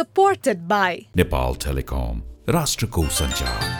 supported by Nepal telecom राष्ट्रको सञ्चार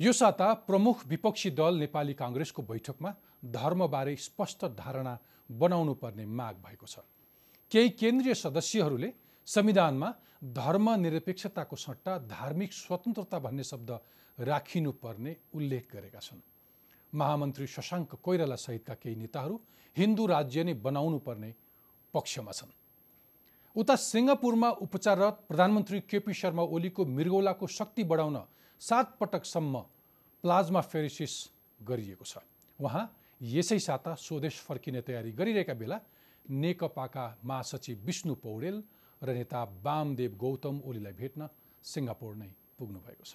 यो साता प्रमुख विपक्षी दल नेपाली काङ्ग्रेसको बैठकमा धर्मबारे स्पष्ट धारणा बनाउनु पर्ने माग भएको छ। केही केन्द्रीय सदस्यहरूले संविधानमा धर्मनिरपेक्षताको सट्टा धार्मिक स्वतन्त्रता भन्ने शब्द राखिनुपर्ने उल्लेख गरेका छन्। महामन्त्री शशाङ्क कोइराला सहितका केही नेताहरू हिन्दू राज्य नै बनाउनु पर्ने पक्षमा छन्। उता सिङ्गापुरमा उपचाररत प्रधानमन्त्री केपी शर्मा ओलीको मृगौलाको शक्ति बढाउन सात पटकसम्म प्लाज्मा फेरिसिस गरिएको छ। उहाँ यसै साता स्वदेश फर्किने तयारी गरिरहेका बेला नेकपाका महासचिव विष्णु पौडेल र नेता वामदेव गौतम ओलीलाई भेट्न सिङ्गापुर नै पुग्नु भएको छ।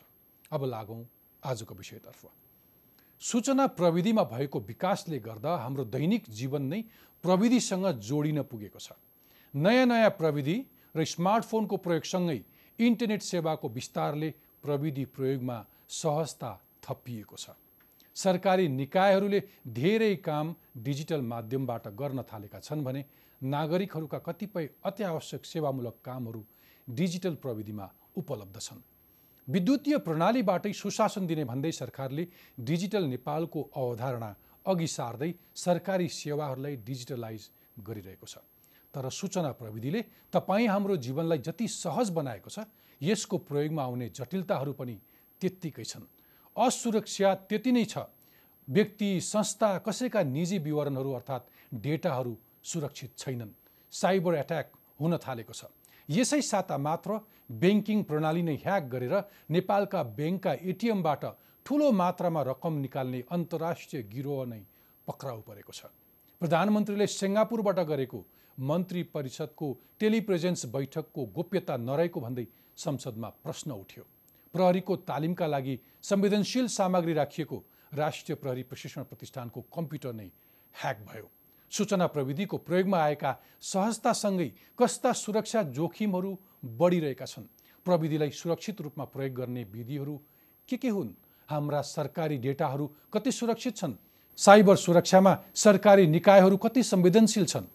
अब लागौँ आजको विषयतर्फ। सूचना प्रविधिमा भएको विकासले गर्दा हाम्रो दैनिक जीवन नै प्रविधिसँग जोडिन पुगेको छ। नयाँ नयाँ प्रविधि र स्मार्टफोनको प्रयोगसँगै इन्टरनेट सेवाको विस्तारले प्रविधि प्रयोगमा सहजता थपिएको छ। सरकारी निकायहरूले धेरै काम डिजिटल माध्यमबाट गर्न थालेका छन् भने नागरिकहरूका कतिपय अत्यावश्यक सेवामूलक कामहरू डिजिटल प्रविधिमा उपलब्ध छन्। विद्युतीय प्रणालीबाटै सुशासन दिने भन्दै सरकारले डिजिटल नेपालको अवधारणा अघि सार्दै सरकारी सेवाहरूलाई डिजिटलाइज गरिरहेको छ। तर सूचना प्रविधिले तपाईँ हाम्रो जीवनलाई जति सहज बनाएको छ यसको प्रयोगमा आउने जटिलताहरू पनि त्यत्तिकै छन्। असुरक्षा त्यति नै छ। व्यक्ति संस्था कसैका निजी विवरणहरू अर्थात् डेटाहरू सुरक्षित छैनन्। साइबर एट्याक हुन थालेको छ। यसै साता मात्र ब्याङ्किङ प्रणाली नै ह्याक गरेर नेपालका ब्याङ्कका एटिएमबाट ठुलो मात्रामा रकम निकाल्ने अन्तर्राष्ट्रिय गिरोह नै पक्राउ परेको छ। प्रधानमन्त्रीले सिङ्गापुरबाट गरेको मन्त्री परिषदको टेलिप्रेजेन्स बैठकको गोप्यता नरहेको भन्दै संसदमा प्रश्न उठ्यो। प्रहरीको तालिमका लागि संवेदनशील सामग्री राखिएको राष्ट्रिय प्रहरी प्रशिक्षण प्रतिष्ठानको कम्प्युटर नै ह्याक भयो। सूचना प्रविधिको प्रयोगमा आएका सहजतासँगै कस्ता सुरक्षा जोखिमहरू बढिरहेका छन्। प्रविधिलाई सुरक्षित रूपमा प्रयोग गर्ने विधिहरू के के हुन्? हाम्रा सरकारी डेटाहरू कति सुरक्षित छन्? साइबर सुरक्षामा सरकारी निकायहरू कति संवेदनशील छन्?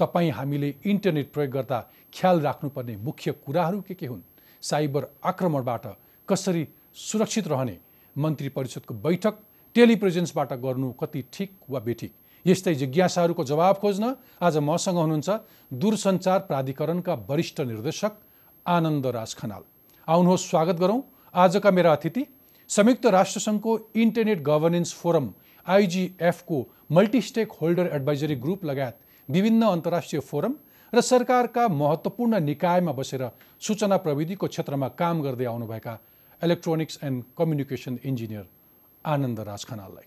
तपाईँ हामीले इन्टरनेट प्रयोग गर्दा ख्याल राख्नुपर्ने मुख्य कुराहरू के के हुन्? साइबर आक्रमणबाट कसरी सुरक्षित रहने मन्त्री परिषदको बैठक टेलिप्रेजेन्सबाट गर्नु कति ठिक वा बेठिक? यस्तै जिज्ञासाहरूको जवाब खोज्न आज मसँग हुनुहुन्छ दूरसञ्चार प्राधिकरणका वरिष्ठ निर्देशक आनन्द राज खनाल। आउनुहोस् स्वागत गरौँ। आजका मेरा अतिथि संयुक्त राष्ट्रसङ्घको इन्टरनेट गभर्नेन्स फोरम आइजिएफको मल्टिस्टेक होल्डर एडभाइजरी ग्रुप लगायत विभिन्न अन्तर्राष्ट्रिय फोरम र सरकारका महत्त्वपूर्ण निकायमा बसेर सूचना प्रविधिको क्षेत्रमा काम गर्दै आउनुभएका electronics and communication engineer Anand Raj खनाललाई।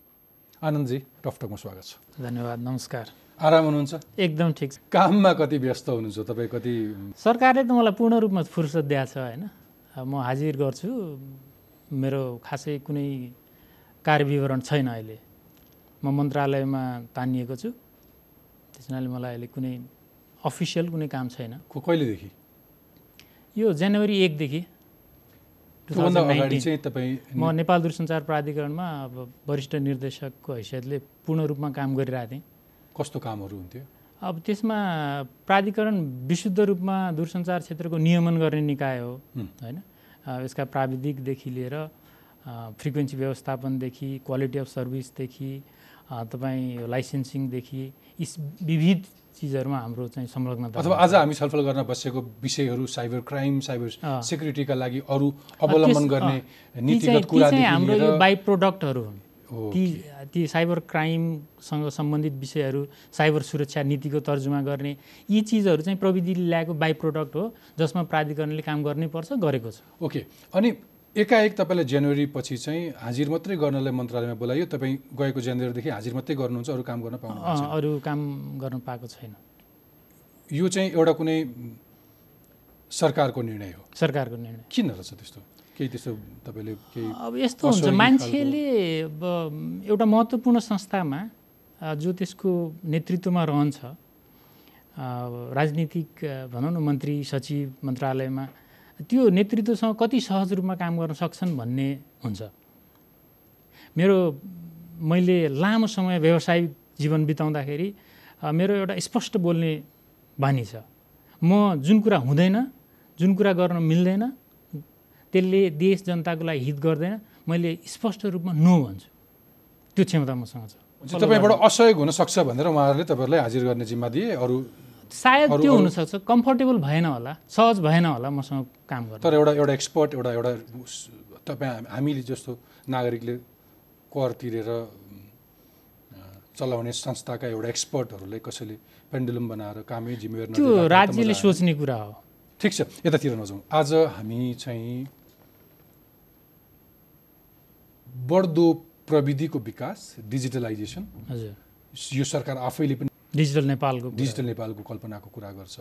आनन्दजी टफटकमा स्वागत छ। धन्यवाद नमस्कार। आराम हुनुहुन्छ? एकदम ठिक छ। काममा कति व्यस्त हुनुहुन्छ? तपाईँ कति सरकारले त मलाई पूर्ण रूपमा फुर्सद दिएको छ होइन? म हाजिर गर्छु। मेरो खासै कुनै कार्यविवरण छैन अहिले। म मन्त्रालयमा तानिएको छु। त्यस हुनाले मलाई अहिले कुनै अफिसियल कुनै काम छैन। कहिलेदेखि? यो जनवरी एकदेखि म नेपाल दूरसञ्चार प्राधिकरणमा अब वरिष्ठ निर्देशकको हैसियतले पूर्ण रूपमा काम गरिरहेको थिएँ। कस्तो कामहरू हुन्थ्यो? अब त्यसमा प्राधिकरण विशुद्ध रूपमा दूरसञ्चार क्षेत्रको नियमन गर्ने निकाय हो होइन? यसका प्राविधिकदेखि लिएर फ्रिक्वेन्सी व्यवस्थापनदेखि क्वालिटी अफ सर्भिसदेखि तपाईँ लाइसेन्सिङदेखि यी विविध चिजहरूमा हाम्रो चाहिँ संलग्नता अथवा आज हामी छलफल गर्न बसेको विषयहरू साइबर क्राइम साइबर। सेक्युरिटीका लागि अरू अवलम्बन गर्ने नीतिगत कुरादेखि हाम्रो यो बाई प्रोडक्टहरू हुन्। ती ती साइबर क्राइमसँग सम्बन्धित विषयहरू साइबर सुरक्षा नीतिको तर्जुमा गर्ने यी चिजहरू चाहिँ प्रविधिले ल्याएको बाई प्रोडक्ट हो जसमा प्राधिकरणले काम गर्नै पर्छ गरेको छ। ओके। अनि एकाएक तपाईँलाई जनवरी पछि चाहिँ हाजिर मात्रै गर्नलाई मन्त्रालयमा बोलायो तपाईँ गएको जनवरीदेखि हाजिर मात्रै गर्नुहुन्छ अरू काम गर्न पाउनु अरू काम गर्न पाएको छैन। यो चाहिँ एउटा कुनै सरकारको निर्णय हो। सरकारको निर्णय। किन रहेछ त्यस्तो? केही त्यस्तो तपाईँले केही अब यस्तो हुन्छ। मान्छेले एउटा महत्त्वपूर्ण संस्थामा जो त्यसको नेतृत्वमा रहन्छ राजनीतिक भनौँ न मन्त्री सचिव मन्त्रालयमा त्यो नेतृत्वसँग कति सहज रूपमा काम गर्न सक्छन् भन्ने हुन्छ। मेरो मैले लामो समय व्यावसायिक जीवन बिताउँदाखेरि मेरो एउटा स्पष्ट बोल्ने बानी छ। म जुन कुरा हुँदैन जुन कुरा गर्न मिल्दैन त्यसले देश जनताको लागि हित गर्दैन मैले स्पष्ट रूपमा नो भन्छु। त्यो क्षमता मसँग छ। तपाईँबाट असहयोग हुनसक्छ भनेर उहाँहरूले तपाईँहरूलाई हाजिर गर्ने जिम्मा दिए। अरू सायद त्यो हुनसक्छ। कम्फर्टेबल भएन होला। सहज भएन होला मसँग काम गर्न। तर एउटा एउटा एक्सपर्ट एउटा एउटा तपाईँ हामीले जस्तो नागरिकले कर तिरेर चलाउने संस्थाका एउटा एक्सपर्टहरूलाई कसैले पेन्डुलम बनाएर कामै जिम्मेवार त्यो राज्यले। सोच्ने कुरा हो। ठिक छ यतातिर नजाउँ आज हामी चाहिँ बढ्दो प्रविधिको विकास डिजिटलाइजेसन। हजुर। यो सरकार आफैले पनि डिजिटल नेपालको। डिजिटल नेपालको कल्पनाको कुरा गर्छ।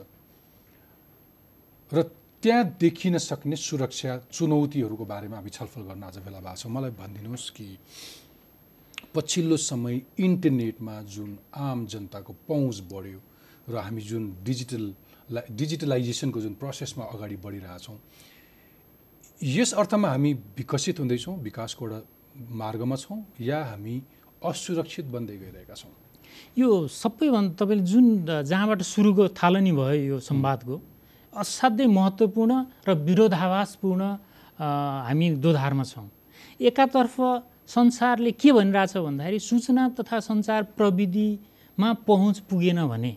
र त्यहाँ देखिन सक्ने सुरक्षा चुनौतीहरूको बारेमा हामी छलफल गर्न आज भेला भएको छौँ। मलाई भनिदिनुहोस् कि पछिल्लो समय इन्टरनेटमा जुन आम जनताको पहुँच बढ्यो र हामी जुन डिजिटल डिजिटलाइजेसनको जुन प्रोसेसमा अगाडि बढिरहेछौँ यस अर्थमा हामी विकसित हुँदैछौँ विकासको एउटा मार्गमा छौँ या हामी असुरक्षित बन्दै गइरहेका छौँ। यो सबैभन्दा तपाईँले जुन जहाँबाट सुरुको थालनी भयो यो संवादको असाध्यै महत्त्वपूर्ण र विरोधाभासपूर्ण अ, हामी दोधारमा छौँ। एकातर्फ संसारले के भनिरहेछ भन्दाखेरि सूचना तथा सञ्चार प्रविधिमा पहुँच पुगेन भने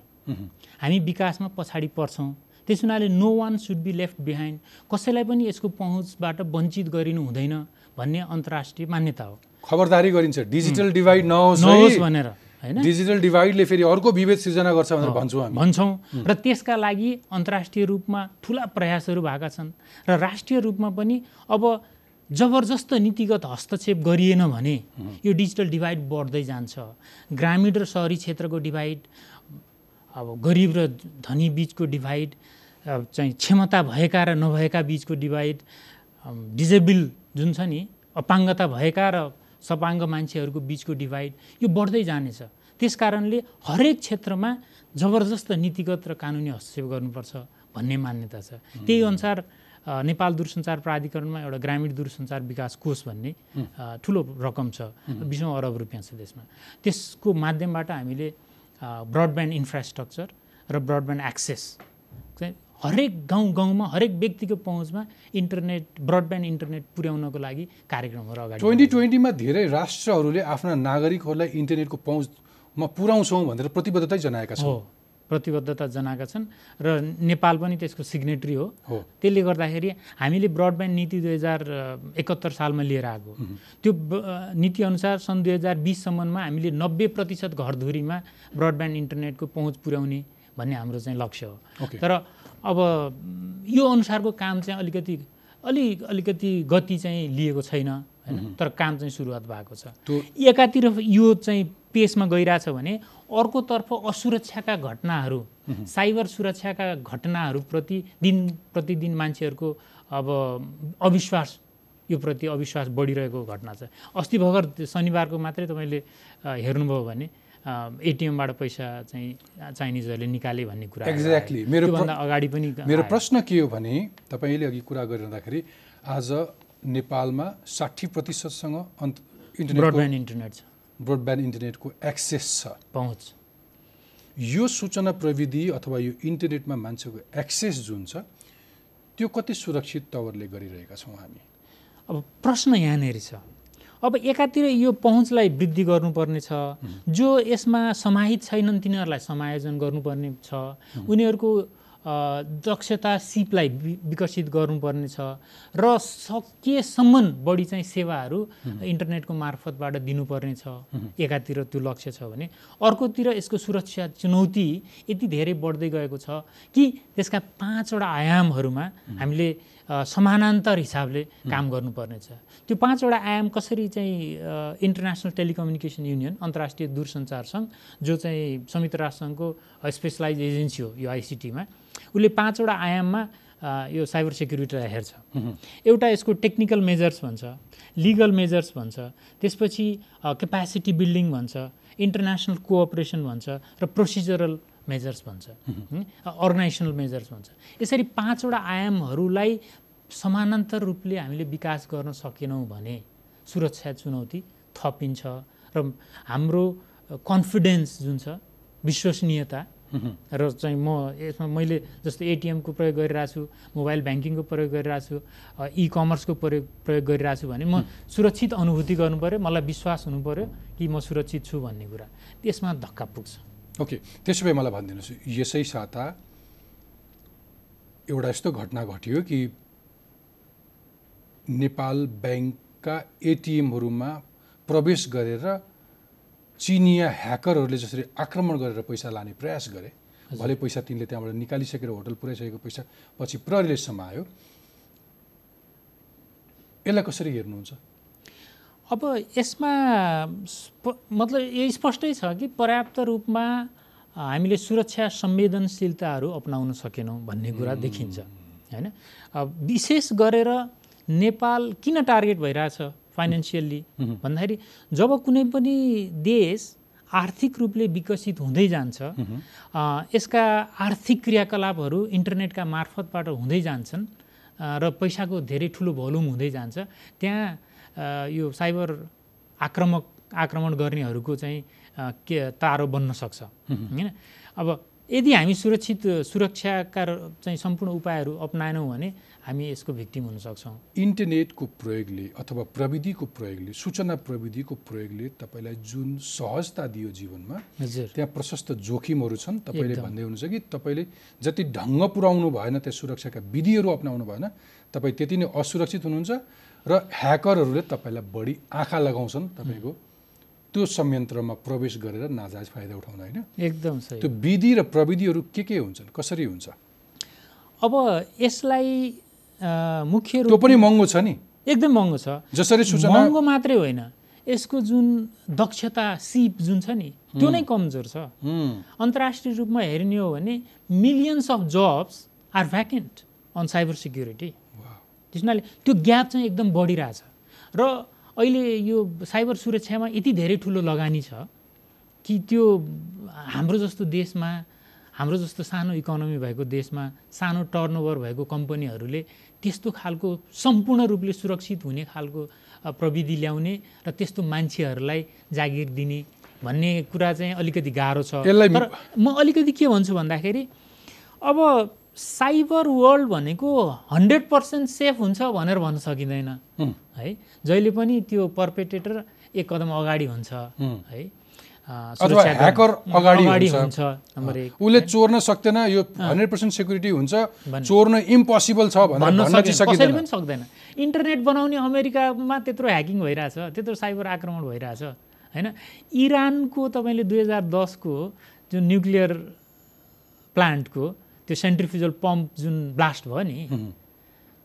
हामी विकासमा पछाडि पर्छौँ। त्यस हुनाले no one should be left behind कसैलाई पनि यसको पहुँचबाट वञ्चित गरिनु हुँदैन भन्ने अन्तर्राष्ट्रिय मान्यता हो। खबरदारी गरिन्छ। डिजिटल डिभाइड नहोस् नहोस्। भनेर। होइन? डिजिटल डिभाइडले फेरि अर्को विभेद सिर्जना गर्छ भनेर भन्छौँ हामी। भन्छौँ। र त्यसका लागि अन्तर्राष्ट्रिय रूपमा ठुला प्रयासहरू भएका छन्। र राष्ट्रिय रूपमा पनि अब जबरजस्त नीतिगत हस्तक्षेप गरिएन भने यो डिजिटल डिभाइड बढ्दै जान्छ। ग्रामीण र सहरी क्षेत्रको डिभाइड अब गरिब र धनी बिचको डिभाइड चाहिँ क्षमता भएका र नभएका बिचको डिभाइड डिजेबल जुन छ नि अपाङ्गता भएका र सपाङ्ग मान्छेहरूको बिचको डिभाइड यो बढ्दै जानेछ। त्यस कारणले हरेक क्षेत्रमा जबरजस्त नीतिगत र कानुनी हस्तक्षेप गर्नुपर्छ भन्ने मान्यता छ। त्यही अनुसार नेपाल दूरसञ्चार प्राधिकरणमा एउटा ग्रामीण दूरसञ्चार विकास कोष भन्ने ठुलो रकम छ। बिसौँ अरब रुपियाँ छ त्यसमा। त्यसको माध्यमबाट हामीले ब्रडब्यान्ड इन्फ्रास्ट्रक्चर र ब्रडब्यान्ड एक्सेस चाहिँ हरेक गाउँ गाउँमा हरेक व्यक्तिको पहुँचमा इन्टरनेट ब्रडब्यान्ड इन्टरनेट पुर्याउनको लागि कार्यक्रमहरू अगाडि ट्वेन्टी ट्वेन्टीमा धेरै राष्ट्रहरूले आफ्ना नागरिकहरूलाई इन्टरनेटको पहुँचमा पुर्याउँछौँ भनेर प्रतिबद्धतै जनाएका हो छन् प्रतिबद्धता जनाएका छन् र नेपाल पनि त्यसको सिग्नेटरी हो। हो। त्यसले गर्दाखेरि हामीले ब्रडब्यान्ड नीति दुई हजार एकहत्तर सालमा लिएर आएको। त्यो नीतिअनुसार सन् दुई हजार बिससम्ममा हामीले नब्बे प्रतिशत घरधुरीमा ब्रडब्यान्ड इन्टरनेटको पहुँच पुर्याउने भन्ने हाम्रो चाहिँ लक्ष्य हो। ओके। तर अब यो अनुसारको काम चाहिँ अलिकति अलि अलिकति गति चाहिँ लिएको छैन होइन? तर काम चाहिँ सुरुवात भएको छ। एकातिर यो चाहिँ पेसमा गइरहेछ भने अर्कोतर्फ असुरक्षाका घटनाहरू साइबर सुरक्षाका घटनाहरूप्रति दिन प्रतिदिन मान्छेहरूको अब अविश्वास यो प्रति अविश्वास बढिरहेको घटना छ। अस्ति भर्खर शनिबारको मात्रै तपाईँले हेर्नुभयो भने एटिएमबाट पैसा चाहिँ चाइनिजहरूले निकाले भन्ने कुरा Exactly. मेरो अगाडि पनि मेरो। प्रश्न के हो भने तपाईँले अघि कुरा गरिरहँदाखेरि आज नेपालमा साठी प्रतिशतसँग अन्त इन्टरनेटको ब्रोडब्यान्ड इन्टरनेट छ। ब्रोडब्यान्ड इन्टरनेटको एक्सेस छ। पहुँच। यो सूचना प्रविधि अथवा यो इन्टरनेटमा मान्छेको एक्सेस जुन छ त्यो कति सुरक्षित तवरले गरिरहेका छौँ हामी? अब प्रश्न यहाँनिर छ। अब एकातिर यो पहुँचलाई वृद्धि गर्नुपर्ने छ। जो यसमा समाहित छैनन् तिनीहरूलाई समायोजन गर्नुपर्ने छ। उनीहरूको दक्षता सिपलाई विकसित गर्नुपर्ने छ। र सकेसम्म बढी चाहिँ सेवाहरू इन्टरनेटको मार्फतबाट दिनुपर्ने छ। एकातिर त्यो लक्ष्य छ भने। अर्कोतिर यसको सुरक्षा चुनौती यति धेरै बढ्दै गएको छ कि त्यसका पाँचवटा आयामहरूमा हामीले समानान्तर हिसाबले काम गर्नुपर्ने छ त्यो पाँचवटा आयाम कसरी चाहिँ इन्टरनेसनल टेलिकम्युनिकेसन युनियन अन्तर्राष्ट्रिय दूरसञ्चार सङ्घ जो चाहिँ संयुक्त राष्ट्रसङ्घको स्पेसलाइज एजेन्सी हो यो आइसिटीमा उसले पाँचवटा आयाममा यो साइबर सेक्युरिटीलाई हेर्छ। एउटा यसको टेक्निकल मेजर्स भन्छ लिगल मेजर्स भन्छ त्यसपछि क्यापेसिटी बिल्डिङ भन्छ इन्टरनेसनल कोअपरेसन भन्छ र प्रोसिजरल मेजर्स भन्छ अर्गनाइजेसनल मेजर्स भन्छ। यसरी पाँचवटा आयामहरूलाई समानान्तर रूपले हामीले विकास गर्न सकेनौँ भने सुरक्षा चुनौती थपिन्छ र हाम्रो कन्फिडेन्स जुन छ विश्वसनीयता र चाहिँ म यसमा मैले जस्तो एटिएमको प्रयोग गरिरहेको छु मोबाइल ब्याङ्किङको प्रयोग गरिरहेको छु इ कमर्सको प्रयोग प्रयोग गरिरहेको छु भने म सुरक्षित अनुभूति गर्नु पऱ्यो मलाई विश्वास हुनु पऱ्यो कि म सुरक्षित छु भन्ने कुरा। त्यसमा धक्का पुग्छ। ओके त्यसो भए मलाई भनिदिनुहोस् यसै साता एउटा यस्तो घटना घटियो कि नेपाल ब्याङ्कका एटिएमहरूमा प्रवेश गरेर चिनिया ह्याकरहरूले जसरी आक्रमण गरेर पैसा लाने प्रयास गरे भले पैसा तिनले त्यहाँबाट निकालिसकेर होटल पुऱ्याइसकेको पैसा पछि प्रहरीले समायो। यसलाई कसरी हेर्नुहुन्छ? अब यसमा मतलब यो स्पष्टै छ कि पर्याप्त रूपमा हामीले सुरक्षा संवेदनशीलताहरू अपनाउन सकेनौँ भन्ने कुरा देखिन्छ होइन? विशेष गरेर नेपाल किन टार्गेट भइरहेछ फाइनेन्सियल्ली? भन्दाखेरि जब कुनै पनि देश आर्थिक रूपले विकसित हुँदै जान्छ यसका आर्थिक क्रियाकलापहरू इन्टरनेटका मार्फतबाट हुँदै जान्छन् र पैसाको धेरै ठुलो भोल्युम हुँदै जान्छ त्यहाँ यो साइबर आक्रमक आक्रमण गर्नेहरूको चाहिँ के तारो बन्न सक्छ। होइन? अब यदि हामी सुरक्षित सुरक्षाका चाहिँ सम्पूर्ण उपायहरू अप्नाएनौँ भने हामी यसको भिक्टिम हुन सक्छौँ। इन्टरनेटको प्रयोगले अथवा प्रविधिको प्रयोगले सूचना प्रविधिको प्रयोगले तपाईँलाई जुन सहजता दियो जीवनमा हजुर। त्यहाँ प्रशस्त जोखिमहरू छन् तपाईँले। भन्दै हुनुहुन्छ कि तपाईँले जति ढङ्ग पुऱ्याउनु भएन त्यस सुरक्षाका विधिहरू अप्नाउनु भएन तपाईँ त्यति नै असुरक्षित हुनुहुन्छ। र ह्याकरहरूले तपाईँलाई बढी आँखा लगाउँछन् तपाईँको। त्यो संयन्त्रमा प्रवेश गरेर नाजायज फाइदा उठाउन होइन एकदम सही। त्यो विधि र प्रविधिहरू के के हुन्छन्? कसरी हुन्छ? अब यसलाई मुख्य त्यो पनि महँगो छ नि। एकदम महँगो छ। जसरी सूचना महँगो मात्रै होइन। यसको जुन दक्षता सिप जुन छ नि त्यो नै कमजोर छ। अन्तर्राष्ट्रिय रूपमा हेर्ने हो भने millions of jobs are vacant on cyber security त्यस हुनाले त्यो ग्याप चाहिँ एकदम बढिरहेछ। र अहिले यो साइबर सुरक्षामा यति धेरै ठुलो लगानी छ कि त्यो हाम्रो जस्तो देशमा हाम्रो जस्तो सानो इकोनोमी भएको देशमा सानो टर्नओभर भएको कम्पनीहरूले त्यस्तो खालको सम्पूर्ण रूपले सुरक्षित हुने खालको प्रविधि ल्याउने र त्यस्तो मान्छेहरूलाई जागिर दिने भन्ने कुरा चाहिँ अलिकति गाह्रो छ। तर म अलिकति के भन्छु भन्दाखेरि अब साइबर वर्ल्ड भनेको हन्ड्रेड पर्सेन्ट सेफ हुन्छ भनेर भन्न सकिँदैन। हुँ, जहिले पनि त्यो पर्पेटेटर एक कदम अगाडि हुन्छ। हुँ। अथवा ह्याकर अगाडि हुन्छ। उसले चोर्न सक्दैन यो हन्ड्रेड पर्सेन्ट सेक्युरिटी हुन्छ। चोर्न इम्पोसिबल छ भन्न कसैले पनि सक्दैन। इन्टरनेट बनाउने अमेरिकामा त्यत्रो ह्याकिङ भइरहेछ त्यत्रो साइबर आक्रमण भइरहेछ होइन? इरानको तपाईँले दुई हजार दसको जुन न्युक्लियर प्लान्टको त्यो सेन्ट्रिफ्युजल पम्प जुन ब्लास्ट भयो नि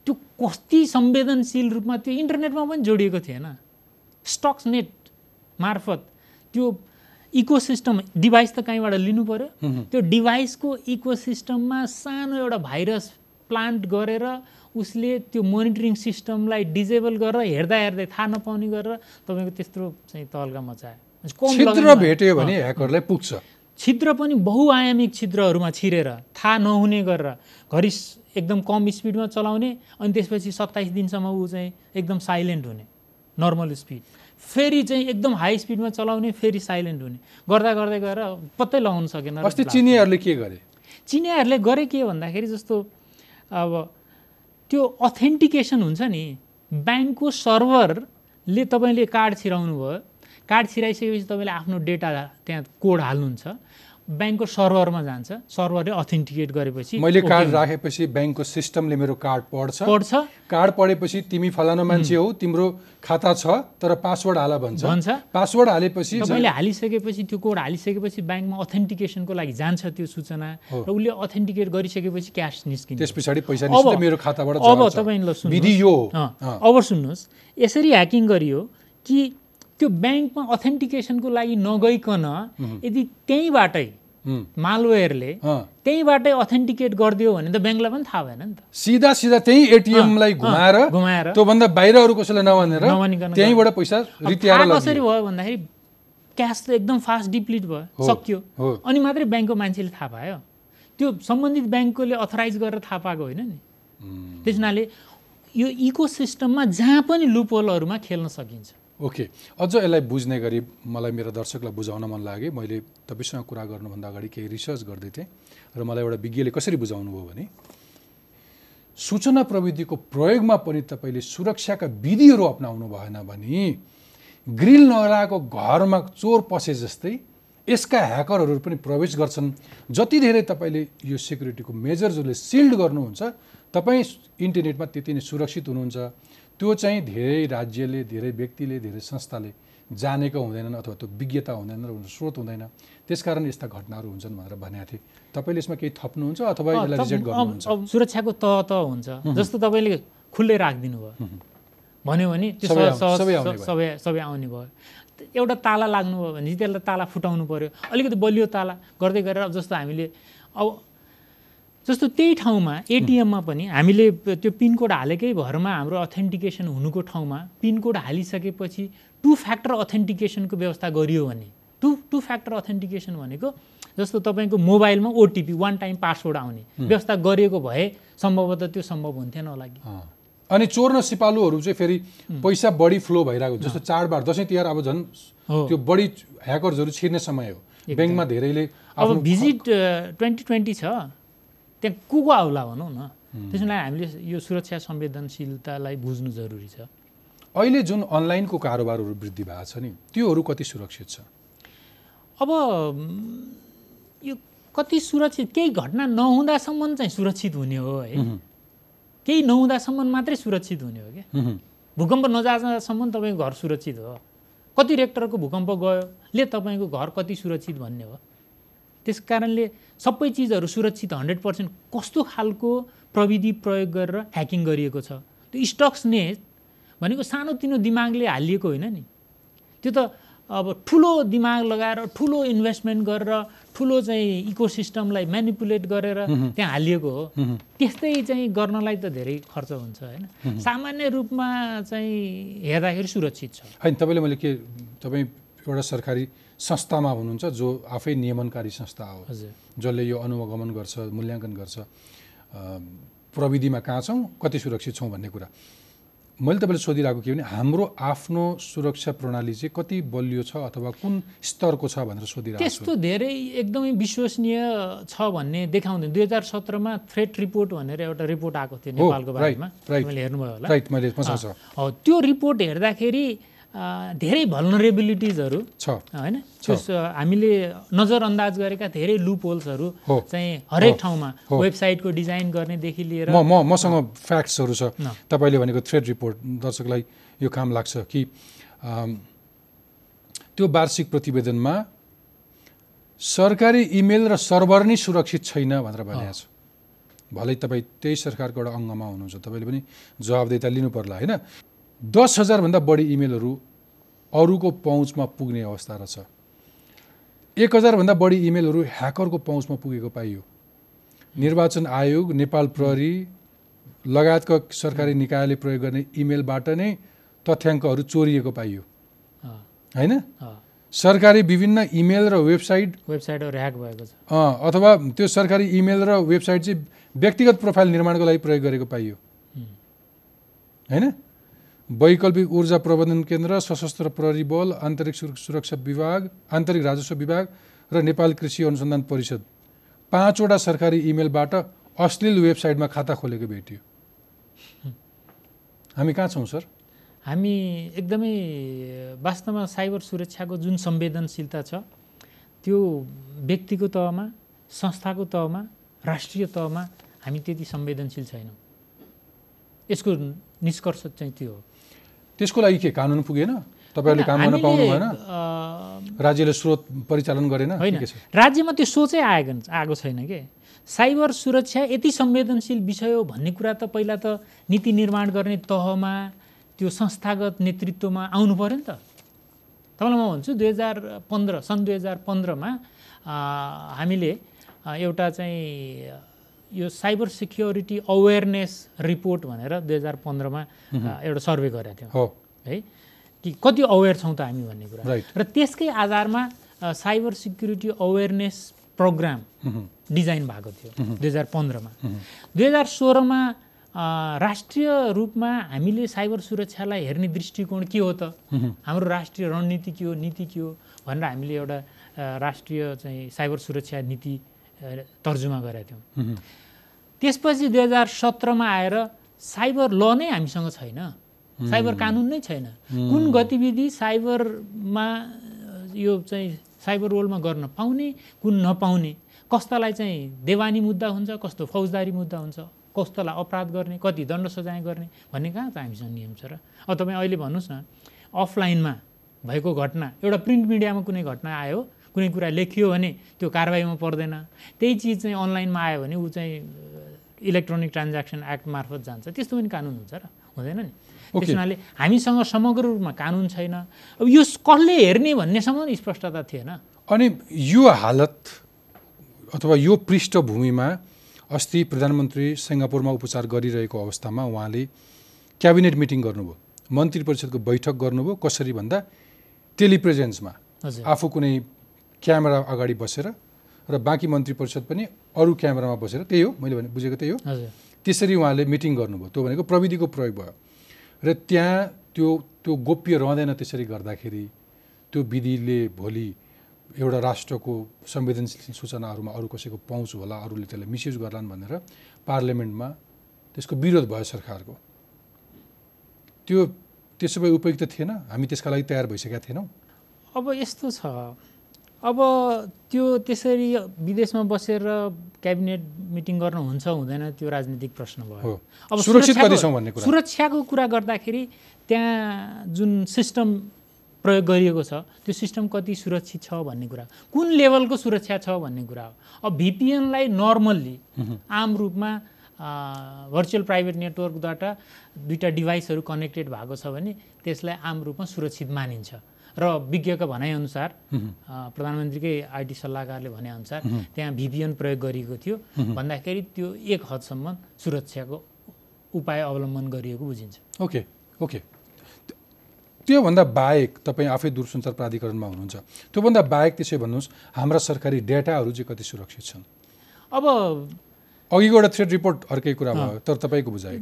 त्यो कति संवेदनशील रूपमा त्यो इन्टरनेटमा पनि जोडिएको थिएन। स्टक्स नेट मार्फत त्यो इकोसिस्टम डिभाइस त कहीँबाट लिनु पऱ्यो त्यो डिभाइसको इकोसिस्टममा सानो एउटा भाइरस प्लान्ट गरेर उसले त्यो मोनिटरिङ सिस्टमलाई डिजेबल गरेर हेर्दा हेर्दै थाहा नपाउने गरेर तपाईँको त्यत्रो चाहिँ तहल्का मचायो भेट्यो भने ह्याकरलाई पुग्छ। छिद्र पनि बहुआयामिक छिद्रहरूमा छिरेर थाहा नहुने गरेर घरि एकदम कम स्पिडमा चलाउने अनि त्यसपछि सत्ताइस दिनसम्म ऊ चाहिँ एकदम साइलेन्ट हुने नर्मल स्पिड। फेरि चाहिँ एकदम हाई स्पिडमा चलाउने फेरि साइलेन्ट हुने। गर्दा गर्दै गएर पत्तै लगाउन सकेन अस्ति चिनियाहरूले के गरे? चिनियाहरूले गरे के भन्दाखेरि जस्तो अब त्यो अथेन्टिकेसन हुन्छ नि ब्याङ्कको सर्भर ले तपाईँले कार्ड छिराउनु भयो कार्ड छिराइसकेपछि तपाईँले आफ्नो डेटा त्यहाँ कोड हाल्नुहुन्छ। ब्याङ्कको सर्भरमा जान्छ। सर्भरले अथेन्टिकेट गरेपछि मैले कार्ड राखेपछि ब्याङ्कको सिस्टमले मेरो कार्ड पढ्छ। पढ्छ। कार्ड पढेपछि तिमी फलाना मान्छे हौ तिम्रो खाता छ तर पासवर्ड हाल भन्छ। भन्छ। पासवर्ड हालेपछि तपाईँले हालिसकेपछि त्यो कोड हालिसकेपछि ब्याङ्कमा अथेन्टिकेसनको लागि जान्छ त्यो सूचना। र उसले अथेन्टिकेट गरिसकेपछि क्यास निस्किन्छ। त्यस पछाडि पैसा मेरो खाताबाट अब झर्छ। तपाईँ ल सुन्नुहोस्। विधि यो अब सुन्नुहोस्। यसरी ह्याकिङ गरियो कि त्यो ब्याङ्कमा अथेन्टिकेसनको लागि नगइकन यदि त्यहीँबाटै मालवेयरले। त्यहीँबाटै अथेन्टिकेट गरिदियो भने त ब्याङ्कलाई पनि थाहा भएन नि त। सिधा सिधा त्यही एटिएमलाई घुमाएर घुमाएर त्योभन्दा बाहिर अरू कसैलाई नभनेर त्यहीँबाट पैसा कसरी भयो भन्दाखेरि क्यास त एकदम फास्ट डिप्लिट भयो सक्यो। अनि मात्रै ब्याङ्कको मान्छेले थाहा पायो। त्यो सम्बन्धित ब्याङ्कले अथराइज गरेर थाहा पाएको होइन नि। त्यस हुनाले यो इको सिस्टममा जहाँ पनि लुपहोलहरूमा खेल्न सकिन्छ। ओके। अझ यसलाई बुझ्ने गरी मलाई मेरो दर्शकलाई बुझाउन मन लाग्यो। मैले तपाईँसँग कुरा गर्नुभन्दा अगाडि केही रिसर्च गर्दै थिएँ र मलाई एउटा विज्ञले कसरी बुझाउनु भयो भने सूचना प्रविधिको प्रयोगमा पनि तपाईँले सुरक्षाका विधिहरू अप्नाउनु भएन भने ग्रिल नलाएको घरमा चोर पसे जस्तै यसका ह्याकरहरू पनि प्रवेश गर्छन्। जति धेरै तपाईँले यो सेक्युरिटीको मेजर्सहरूले सिल्ड गर्नुहुन्छ तपाईँ इन्टरनेटमा त्यति नै सुरक्षित हुनुहुन्छ। त्यो चाहिँ धेरै राज्यले धेरै व्यक्तिले धेरै संस्थाले जानेको हुँदैनन् अथवा त्यो विज्ञता हुँदैन र स्रोत हुँदैन। त्यसकारण यस्ता घटनाहरू हुन्छन् भनेर भनेको थिएँ। तपाईँले यसमा केही थप्नुहुन्छ अथवा यसलाई रिजेक्ट गर्नुहुन्छ? सुरक्षाको तह तह हुन्छ। जस्तो तपाईँले खुल्लै राखिदिनु भयो। भन्यो भने त्यो सबै सबै आउने भयो। सबै सबै आउने भयो। एउटा ताला लाग्नु भयो भने त्यसलाई ताला फुटाउनु पर्यो। अलिकति बलियो ताला गर्दै गरेर अब जस्तो हामीले अब जस्तो त्यही ठाउँमा एटिएममा पनि हामीले त्यो पिनकोड हालेकै भरमा हाम्रो अथेन्टिकेसन हुनुको ठाउँमा पिनकोड हालिसकेपछि टु फ्याक्टर अथेन्टिकेसनको व्यवस्था गरियो भने टु टु फ्याक्टर अथेन्टिकेसन भनेको जस्तो तपाईँको मोबाइलमा ओटिपी वान टाइम पासवर्ड आउने व्यवस्था गरिएको भए सम्भवतः त्यो सम्भव हुन्थेन होला कि। अनि चोर र सिपालुहरू चाहिँ फेरि पैसा बढी फ्लो भइरहेको। जस्तो चाडबाड दसैँ तिहार अब झन् त्यो बढी ह्याकर्सहरू छिर्ने समय हो। ब्याङ्कमा धेरैले अब भिजिट ट्वेन्टी ट्वेन्टी छ। त्यहाँ को को आउला भनौँ न। त्यसो लागि हामीले यो सुरक्षा संवेदनशीलतालाई बुझ्नु जरुरी छ। अहिले जुन अनलाइनको कारोबारहरू वृद्धि भएको छ नि त्योहरू कति सुरक्षित छ? अब यो कति सुरक्षित केही घटना नहुँदासम्म चाहिँ सुरक्षित हुने हो है। केही नहुँदासम्म मात्रै सुरक्षित हुने हो क्या? भूकम्प नजाँदासम्म तपाईँको घर सुरक्षित हो। कति रेक्टरको भूकम्प गयोले तपाईँको घर कति सुरक्षित भन्ने हो। त्यस कारणले सबै चिजहरू सुरक्षित हन्ड्रेड पर्सेन्ट कस्तो खालको प्रविधि प्रयोग गरेर ह्याकिङ गरिएको छ? त्यो स्टक्स नेट भनेको सानोतिनो दिमागले हालिएको होइन नि। त्यो त अब ठुलो दिमाग लगाएर ठुलो इन्भेस्टमेन्ट गरेर ठुलो चाहिँ इकोसिस्टमलाई म्यानिपुलेट गरेर त्यहाँ हालिएको हो। त्यस्तै चाहिँ गर्नलाई त धेरै खर्च हुन्छ होइन। सामान्य रूपमा चाहिँ हेर्दाखेरि सुरक्षित छ। होइन तपाईँले मैले के तपाईँ एउटा सरकारी संस्थामा हुनुहुन्छ जो आफै नियमनकारी संस्था हो। जसले यो अनुगमन गर्छ मूल्याङ्कन गर्छ। प्रविधिमा कहाँ छौँ कति सुरक्षित छौँ भन्ने कुरा। मैले तपाईँले सोधिरहेको के भने हाम्रो आफ्नो सुरक्षा प्रणाली चाहिँ कति बलियो छ अथवा कुन स्तरको छ भनेर सोधिरहेको छु। त्यस्तो धेरै एकदमै विश्वसनीय छ भन्ने देखाउँदैन। दुई हजार सत्रमा थ्रेट रिपोर्ट भनेर एउटा रिपोर्ट आएको थियो नेपालको बारेमा। हेर्नुभयो होला। राइट मैले मसँग छ। हो त्यो रिपोर्ट हेर्दाखेरि धेरै भल्नरेबिलिटिजहरू छ। होइन? हामीले नजरअन्दाज गरेका धेरै लुप होल्सहरू चाहिँ हरेक ठाउँमा। वेबसाइटको डिजाइन गर्नेदेखि लिएर म मसँग फ्याक्ट्सहरू छ। तपाईँले भनेको थ्रेड रिपोर्ट दर्शकलाई यो काम लाग्छ कि त्यो वार्षिक प्रतिवेदनमा सरकारी इमेल र सर्भर नै सुरक्षित छैन भनेर भनेको छ। भलै तपाईँ त्यही सरकारको एउटा अङ्गमा हुनुहुन्छ। तपाईँले पनि जवाबदेता लिनु पर्ला होइन? दस हजारभन्दा बढी इमेलहरू अरूको पहुँचमा पुग्ने अवस्था रहेछ। एक हजारभन्दा बढी इमेलहरू ह्याकरको पहुँचमा पुगेको पाइयो। निर्वाचन आयोग नेपाल प्रहरी लगायतका सरकारी निकायले प्रयोग गर्ने इमेलबाट नै तथ्याङ्कहरू चोरिएको पाइयो। होइन? सरकारी विभिन्न इमेल र वेबसाइट वेबसाइटहरू ह्याक भएको छ। अँ, अथवा त्यो सरकारी इमेल र वेबसाइट चाहिँ व्यक्तिगत प्रोफाइल निर्माणको लागि प्रयोग गरेको पाइयो। होइन? वैकल्पिक ऊर्जा प्रबन्धन केन्द्र सशस्त्र प्रहरी बल आन्तरिक सुर- सुरक्षा विभाग आन्तरिक राजस्व विभाग र नेपाल कृषि अनुसन्धान परिषद। पाँचवटा सरकारी इमेलबाट अश्लील वेबसाइटमा खाता खोलेको भेटियो। हामी कहाँ छौँ सर? हामी एकदमै वास्तवमा साइबर सुरक्षाको जुन संवेदनशीलता छ त्यो व्यक्तिको तहमा संस्थाको तहमा राष्ट्रिय तहमा हामी त्यति संवेदनशील छैनौँ। यसको निष्कर्ष चाहिँ त्यो हो। त्यसको लागि के कानुन पुगेन? तपाईँहरूले काम गर्न पाउनु भएन राज्यले स्रोत परिचालन गरेन? होइन राज्यमा त्यो सोचै आएको आएको छैन के? साइबर सुरक्षा यति संवेदनशील विषय हो भन्ने कुरा त पहिला त नीति निर्माण गर्ने तहमा त्यो संस्थागत नेतृत्वमा आउनु पऱ्यो नि त। तपाईँलाई म भन्छु दुई हजार पन्ध्र सन् दुई हजार पन्ध्रमा हामीले एउटा चाहिँ यो साइबर सिक्योरिटी अवेरनेस रिपोर्ट भनेर दुई हजार पन्ध्रमा एउटा सर्वे गरेका थियौँ। हो। है कि कति अवेर छौँ त हामी भन्ने कुरा. र त्यसकै आधारमा cyber security awareness programme design भएको थियो दुई हजार पन्ध्रमा। दुई हजार सोह्रमा राष्ट्रिय रूपमा हामीले साइबर सुरक्षालाई हेर्ने दृष्टिकोण के हो त? हाम्रो राष्ट्रिय रणनीति के हो नीति के हो भनेर हामीले एउटा राष्ट्रिय चाहिँ साइबर सुरक्षा नीति तर्जुमा गरेका थियौँ। त्यसपछि दुई हजार सत्रमा आएर साइबर ल नै हामीसँग छैन। साइबर कानुन नै छैन। कुन गतिविधि साइबरमा यो चाहिँ साइबर रोलमा गर्न पाउने कुन नपाउने कस्तालाई चाहिँ देवानी मुद्दा हुन्छ कस्तो फौजदारी मुद्दा हुन्छ कस्तोलाई अपराध गर्ने कति दण्ड सजाय गर्ने भन्ने कहाँ त हामीसँग नियम छ र? अब तपाईँ अहिले भन्नुहोस् न अफलाइनमा भएको घटना एउटा प्रिन्ट मिडियामा कुनै घटना आयो कुनै कुरा लेखियो भने त्यो कारवाहीमा पर्दैन। त्यही चिज चाहिँ अनलाइनमा आयो भने ऊ चाहिँ इलेक्ट्रोनिक ट्रान्ज्याक्सन एक्ट मार्फत जान्छ। त्यस्तो पनि कानुन हुन्छ र हुँदैन नि. त्यस हुनाले हामीसँग समग्र रूपमा कानुन छैन। अब यो कसले हेर्ने भन्नेसम्म स्पष्टता थिएन। अनि यो हालत अथवा यो पृष्ठभूमिमा अस्ति प्रधानमन्त्री सिङ्गापुरमा उपचार गरिरहेको अवस्थामा उहाँले क्याबिनेट मिटिङ गर्नुभयो। मन्त्री परिषदको बैठक गर्नुभयो। कसरी भन्दा टेलिप्रेजेन्समा। आफू कुनै क्यामेरा अगाडि बसेर र बाँकी मन्त्री परिषद पनि अरू क्यामेरामा बसेर त्यही हो मैले भने बुझेको त्यही हो। त्यसरी उहाँले मिटिङ गर्नुभयो त्यो भनेको प्रविधिको प्रयोग भयो। र त्यहाँ त्यो त्यो गोप्य रहँदैन त्यसरी गर्दाखेरि त्यो विधिले भोलि एउटा राष्ट्रको संवेदनशील सूचनाहरूमा अरू कसैको पहुँच होला अरूले त्यसलाई मिसयुज गर्लान् भनेर पार्लियामेन्टमा त्यसको विरोध भयो सरकारको। त्यो त्यसो भए उपयुक्त थिएन? हामी त्यसका लागि तयार भइसकेका थिएनौँ? अब यस्तो छ। अब त्यो त्यसरी विदेशमा बसेर क्याबिनेट मिटिङ गर्न हुन्छ हुँदैन त्यो राजनीतिक प्रश्न भयो। अब सुरक्षित भन्ने कुरा। सुरक्षाको कुरा गर्दाखेरि त्यहाँ जुन सिस्टम प्रयोग गरिएको छ त्यो सिस्टम कति सुरक्षित छ भन्ने कुरा। कुन लेभलको सुरक्षा छ भन्ने कुरा हो। अब भिपिएनलाई नर्मल्ली आम रूपमा भर्चुअल प्राइभेट नेटवर्कबाट दुईवटा डिभाइसहरू कनेक्टेड भएको छ भने त्यसलाई आम रूपमा सुरक्षित मानिन्छ। र विज्ञका भनाइअनुसार प्रधानमन्त्रीकै आइटी सल्लाहकारले भनेअनुसार त्यहाँ भिपिएन प्रयोग गरिएको थियो। भन्दाखेरि त्यो एक हदसम्म सुरक्षाको उपाय अवलम्बन गरिएको बुझिन्छ। Okay okay. त्योभन्दा बाहेक तपाईँ आफै दूरसञ्चार प्राधिकरणमा हुनुहुन्छ। त्योभन्दा बाहेक त्यसै भन्नुहोस् हाम्रा सरकारी डेटाहरू चाहिँ कति सुरक्षित छन्? अब अघिको एउटा थ्रेड रिपोर्ट अर्कै कुरा भयो तर तपाईँको बुझाइ।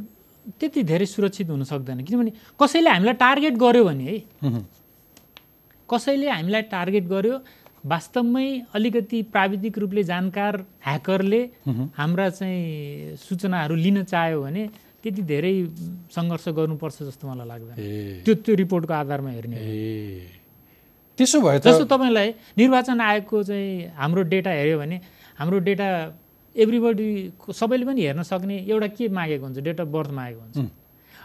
त्यति धेरै सुरक्षित हुन सक्दैन। किनभने कसैले हामीलाई टार्गेट गर्यो भने है कसैले हामीलाई टार्गेट गर्यो वास्तवमै अलिकति प्राविधिक रूपले जानकार ह्याकरले हाम्रा चाहिँ सूचनाहरू लिन चाह्यो भने त्यति धेरै सङ्घर्ष गर्नुपर्छ जस्तो मलाई लाग्दैन। त्यो त्यो रिपोर्टको आधारमा हेर्ने त्यसो भए जस्तो तपाईँलाई निर्वाचन आयोगको चाहिँ हाम्रो डेटा हेऱ्यो भने हाम्रो डेटा एभ्रिबडी सबैले पनि हेर्न सक्ने एउटा के मागेको हुन्छ डेट अफ बर्थ मागेको हुन्छ।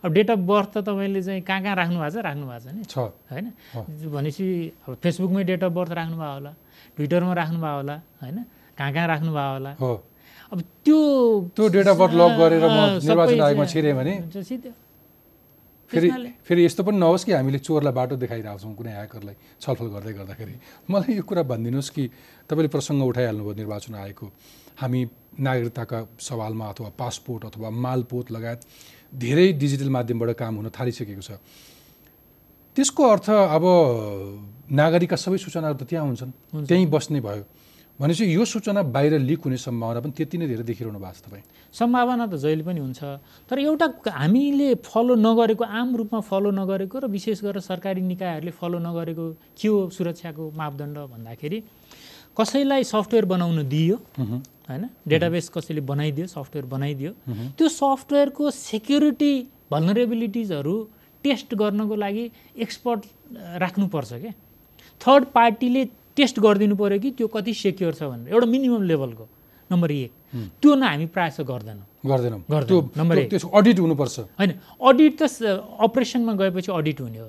अब डेट अफ बर्थ त तपाईँले चाहिँ कहाँ कहाँ राख्नु भएको छ? राख्नु भएको छ नि। छ। होइन? भनेपछि अब फेसबुकमै डेट अफ बर्थ राख्नुभयो होला ट्विटरमा राख्नुभयो होला होइन? कहाँ कहाँ राख्नुभयो होला? हो। अब त्यो त्यो डेट अफ बर्थ लक गरेर म निर्वाचन आयोगमा छिरेँ भने। फेरि फेरि यस्तो पनि नहोस् कि हामीले चोरलाई बाटो देखाइरहेको छौँ कुनै ह्याकरलाई छलफल गर्दै गर्दाखेरि। मलाई यो कुरा भनिदिनुहोस् कि तपाईँले प्रसङ्ग उठाइहाल्नुभयो निर्वाचन आयोगको। हामी नागरिकताका सवालमा अथवा पासपोर्ट अथवा मालपोत लगायत धेरै डिजिटल माध्यमबाट काम हुन थालिसकेको छ। त्यसको अर्थ अब नागरिकका सबै सूचनाहरू त त्यहाँ हुन्छन् त्यहीँ बस्ने भयो। भनेपछि यो सूचना बाहिर लिक हुने सम्भावना पनि त्यति नै धेरै देखिरहनु भएको छ तपाईँ। सम्भावना त जहिले पनि हुन्छ तर एउटा हामीले फलो नगरेको आम रूपमा फलो नगरेको र विशेष गरेर सरकारी निकायहरूले फलो नगरेको के हो सुरक्षाको मापदण्ड भन्दाखेरि कसैलाई सफ्टवेयर बनाउन दिइयो होइन? डेटाबेस कसैले बनाइदियो सफ्टवेयर बनाइदियो। त्यो सफ्टवेयरको सेक्युरिटी भल्नरेबिलिटिजहरू टेस्ट गर्नको लागि एक्सपर्ट राख्नुपर्छ क्या थर्ड पार्टीले टेस्ट गरिदिनु पऱ्यो कि त्यो कति सेक्योर छ भनेर। एउटा मिनिमम लेभलको नम्बर एक। त्यो न हामी प्रायः जस्तो गर्दैनौँ। गर्दैनौँ। नम्बर एक। त्यसको अडिट हुनुपर्छ। होइन अडिट त अपरेसनमा गएपछि अडिट हुने हो।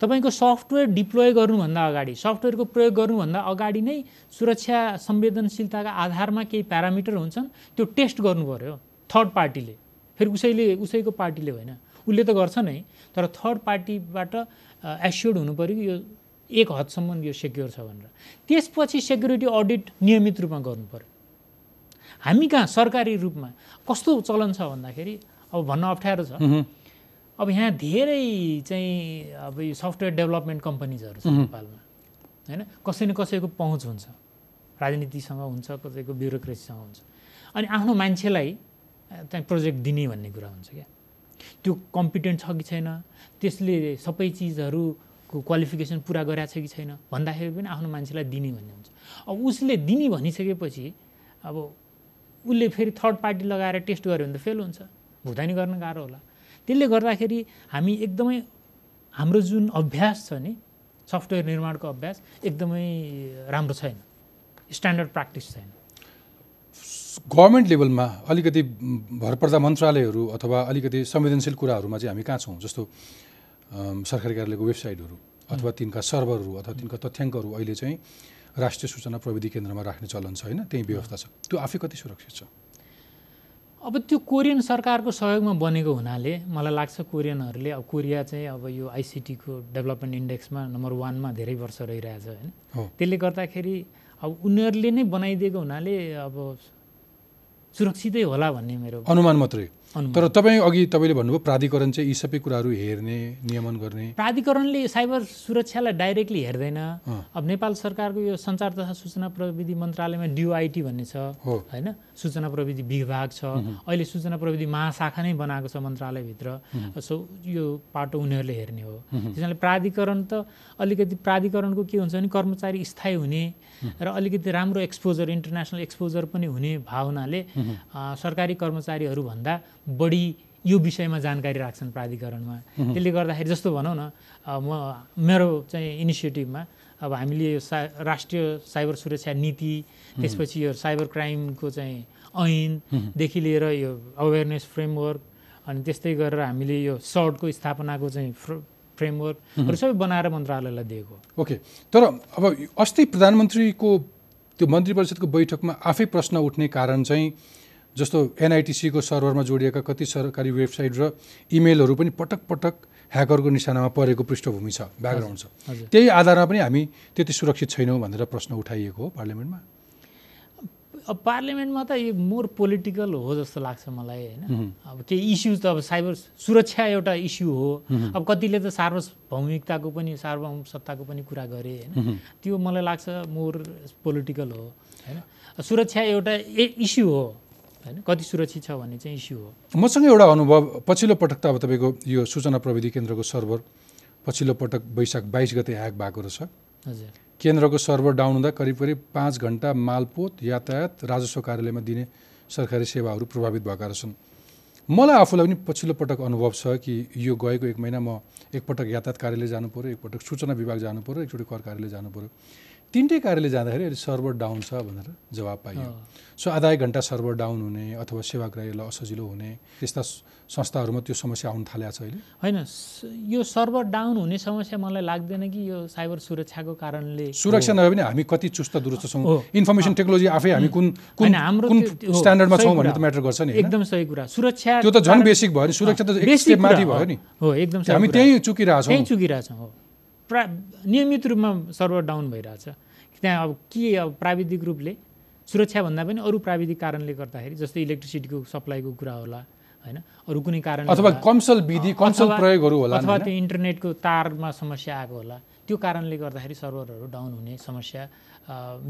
तपाईँको सफ्टवेयर डिप्लोय गर्नुभन्दा अगाडि सफ्टवेयरको प्रयोग गर्नुभन्दा अगाडि नै सुरक्षा संवेदनशीलताका आधारमा केही प्यारामिटर हुन्छन् त्यो टेस्ट गर्नु पऱ्यो थर्ड पार्टीले। फेरि उसैले उसैको पार्टीले होइन उसले त गर्छ नै तर थर्ड पार्टीबाट एस्योर्ड हुनु पऱ्यो कि यो एक हदसम्म यो सेक्योर छ भनेर। त्यसपछि सेक्युरिटी अडिट नियमित रूपमा गर्नु पऱ्यो हामी कहाँ सरकारी रूपमा कस्तो चलन छ भन्दाखेरि अब भन्न अप्ठ्यारो छ। अब यहाँ धेरै चाहिँ अब यो सफ्टवेयर डेभलपमेन्ट कम्पनीजहरू छ नेपालमा होइन? कसै न कसैको पहुँच हुन्छ राजनीतिसँग हुन्छ कसैको ब्युरोक्रेसीसँग हुन्छ। अनि आफ्नो मान्छेलाई चाहिँ प्रोजेक्ट दिने भन्ने कुरा हुन्छ क्या। त्यो कम्पिटेन्ट छ कि छैन? त्यसले सबै चिजहरूको क्वालिफिकेसन पुरा गरेको छ कि छैन? भन्दाखेरि पनि आफ्नो मान्छेलाई दिने भन्ने हुन्छ। अब उसले दिने भनिसकेपछि अब उसले फेरि थर्ड पार्टी लगाएर टेस्ट गर्यो भने त फेल हुन्छ। भुक्तानी गर्न गाह्रो होला। त्यसले गर्दाखेरि हामी एकदमै हाम्रो जुन अभ्यास छ नि सफ्टवेयर निर्माणको अभ्यास एकदमै राम्रो छैन। स्ट्यान्डर्ड प्र्याक्टिस छैन। गभर्मेन्ट लेभलमा अलिकति भरपर्दा मन्त्रालयहरू अथवा अलिकति संवेदनशील कुराहरूमा चाहिँ हामी कहाँ छौँ? जस्तो सरकारी कार्यालयको वेबसाइटहरू अथवा तिनका सर्भरहरू अथवा तिनका तथ्याङ्कहरू अहिले चाहिँ राष्ट्रिय सूचना प्रविधि केन्द्रमा राख्ने चलन छ होइन? त्यही व्यवस्था छ। त्यो आफै कति सुरक्षित छ? अब त्यो कोरियन सरकारको सहयोगमा बनेको हुनाले मलाई लाग्छ कोरियनहरूले अब कोरिया चाहिँ अब यो आइसिटीको डेभलपमेन्ट इन्डेक्समा नम्बर वानमा धेरै वर्ष रहिरहेछ होइन। त्यसले गर्दाखेरि अब उनीहरूले नै बनाइदिएको हुनाले अब सुरक्षितै होला भन्ने मेरो अनुमान मात्रै तर तपाईँ अघि तपाईँले भन्नुभयो प्राधिकरण चाहिँ यी सबै कुराहरू हेर्ने नियमन गर्ने। प्राधिकरणले साइबर सुरक्षालाई डाइरेक्टली हेर्दैन। अब नेपाल सरकारको यो सञ्चार तथा सूचना प्रविधि मन्त्रालयमा डिओआइटी भन्ने छ होइन? सूचना प्रविधि विभाग छ। अहिले सूचना प्रविधि महाशाखा नै बनाएको छ मन्त्रालयभित्र। सो यो पाटो उनीहरूले हेर्ने हो। त्यसैले प्राधिकरण त अलिकति प्राधिकरणको के हुन्छ भने कर्मचारी स्थायी हुने र अलिकति राम्रो एक्सपोजर इन्टरनेसनल एक्सपोजर पनि हुने भावनाले सरकारी कर्मचारीहरूभन्दा बढी यो विषयमा जानकारी राख्छन् प्राधिकरणमा। त्यसले गर्दाखेरि जस्तो भनौँ न म मेरो चाहिँ इनिसिएटिभमा अब हामीले यो सा राष्ट्रिय साइबर सुरक्षा नीति त्यसपछि यो साइबर क्राइमको चाहिँ ऐनदेखि लिएर यो अवेरनेस फ्रेमवर्क अनि त्यस्तै गरेर हामीले यो सर्टको स्थापनाको चाहिँ फ्रेमवर्कहरू सबै बनाएर मन्त्रालयलाई दिएको। ओके तर अब अस्ति प्रधानमन्त्रीको त्यो मन्त्री परिषदको बैठकमा आफै प्रश्न उठ्ने कारण चाहिँ जस्तो एनआइटिसीको सर्भरमा जोडिएका कति सरकारी वेबसाइट र इमेलहरू पनि पटक पटक ह्याकरको निशानामा परेको पृष्ठभूमि छ ब्याकग्राउन्ड छ। त्यही आधारमा पनि हामी त्यति सुरक्षित छैनौँ भनेर प्रश्न उठाइएको हो पार्लियामेन्टमा। अब पार्लियामेन्टमा त यो मोर पोलिटिकल हो जस्तो लाग्छ मलाई होइन? अब केही इस्युज त अब साइबर सुरक्षा एउटा इस्यु हो। अब कतिले त सार्वभौमिकताको पनि सार्वभौम सत्ताको पनि कुरा गरे होइन? त्यो मलाई लाग्छ मोर पोलिटिकल हो होइन? सुरक्षा एउटा ए इस्यु हो होइन? कति सुरक्षित छ भन्ने चाहिँ इस्यु हो। मसँग एउटा अनुभव पछिल्लो पटक त अब तपाईँको यो सूचना प्रविधि केन्द्रको सर्भर पछिल्लो पटक वैशाख बाइस गते ह्याक भएको रहेछ। हजुर। केन्द्रको सर्भर डाउन हुँदा करिब करिब पाँच घन्टा मालपोत यातायात राजस्व कार्यालयमा दिने सरकारी सेवाहरू प्रभावित भएका रहेछन्। मलाई आफूलाई पनि पछिल्लो पटक अनुभव छ कि यो गएको एक महिना म एकपटक यातायात कार्यालय जानु पऱ्यो एकपटक सूचना विभाग जानु पऱ्यो एकचोटि कर कार्यालय जानु पऱ्यो तिनटै कार्यालय जाँदाखेरि अहिले सर्भर डाउन छ भनेर जवाब पाइयो। सो आधा एक घन्टा सर्भर डाउन हुने अथवा सेवाग्राहीलाई असजिलो हुने त्यस्ता संस्थाहरूमा त्यो समस्या आउन थालेको छ अहिले होइन यो सर्भर डाउन हुने समस्या मलाई लाग्दैन कि यो साइबर सुरक्षाको कारणले सुरक्षा नभए पनि हामी कति चुस्त दुरुस्त छौँ। इन्फर्मेसन टेक्नोलोजी आफै हामी कुन कुन हाम्रो स्ट्यान्डर्डमा छौँ भन्ने त। म्याटर गर्छ नि? एकदम सही कुरा सुरक्षा त्यो त झन् बेसिक भयो नि सुरक्षा त बेसिक माथि भयो। नि हो एकदम हामी। त्यहीँ चुकिरहेछौँ त्यहीँ चुकिरहेछौँ हो प्रा नियमित रूपमा सर्भर डाउन भइरहेछ त्यहाँ अब के अब प्राविधिक रूपले सुरक्षाभन्दा पनि अरू प्राविधिक कारणले गर्दाखेरि जस्तै इलेक्ट्रिसिटीको सप्लाईको कुरा होला होइन? अरू कुनै कारण अथवा कमसल विधि कमसल प्रयोगहरू होला अथवा त्यो इन्टरनेटको तारमा समस्या आएको होला। त्यो कारणले गर्दाखेरि सर्भरहरू डाउन हुने समस्या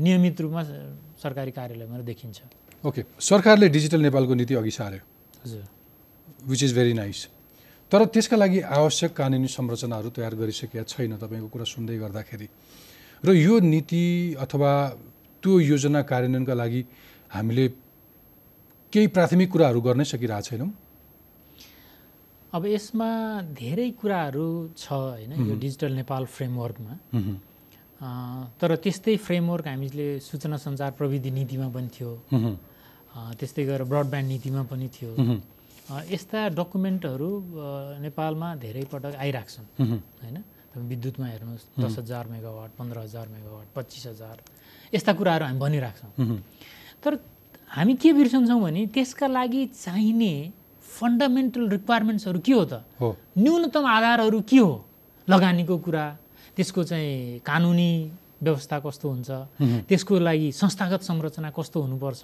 नियमित रूपमा सरकारी कार्यालयमा देखिन्छ। ओके। सरकारले डिजिटल नेपालको नीति अघि सार्यो हजुर। विच इज भेरी नाइस तर त्यसका लागि आवश्यक कानुनी संरचनाहरू तयार गरिसकेका छैन तपाईँको कुरा सुन्दै गर्दाखेरि। र यो नीति अथवा त्यो योजना कार्यान्वयनका लागि हामीले केही प्राथमिक कुराहरू गर्नै सकिरहेको छैनौँ। अब यसमा धेरै कुराहरू छ होइन? यो डिजिटल नेपाल फ्रेमवर्कमा। तर त्यस्तै फ्रेमवर्क हामीले सूचना सञ्चार प्रविधि नीतिमा पनि थियो। त्यस्तै गरेर ब्रडब्यान्ड नीतिमा पनि थियो। यस्ता डकुमेन्टहरू नेपालमा धेरै पटक आइरहेको छन्। होइन? तपाईँ विद्युतमा हेर्नुहोस् दस हजार मेगावाट पन्ध्र हजार मेगावाट पच्चिस हजार यस्ता कुराहरू हामी भनिरहेको छौँ। तर हामी के बिर्सन्छौँ भने त्यसका लागि चाहिने फन्डामेन्टल रिक्वायरमेन्ट्सहरू के हो त? न्यूनतम आधारहरू के हो? लगानीको कुरा त्यसको चाहिँ कानुनी व्यवस्था कस्तो हुन्छ? त्यसको लागि संस्थागत संरचना कस्तो हुनुपर्छ?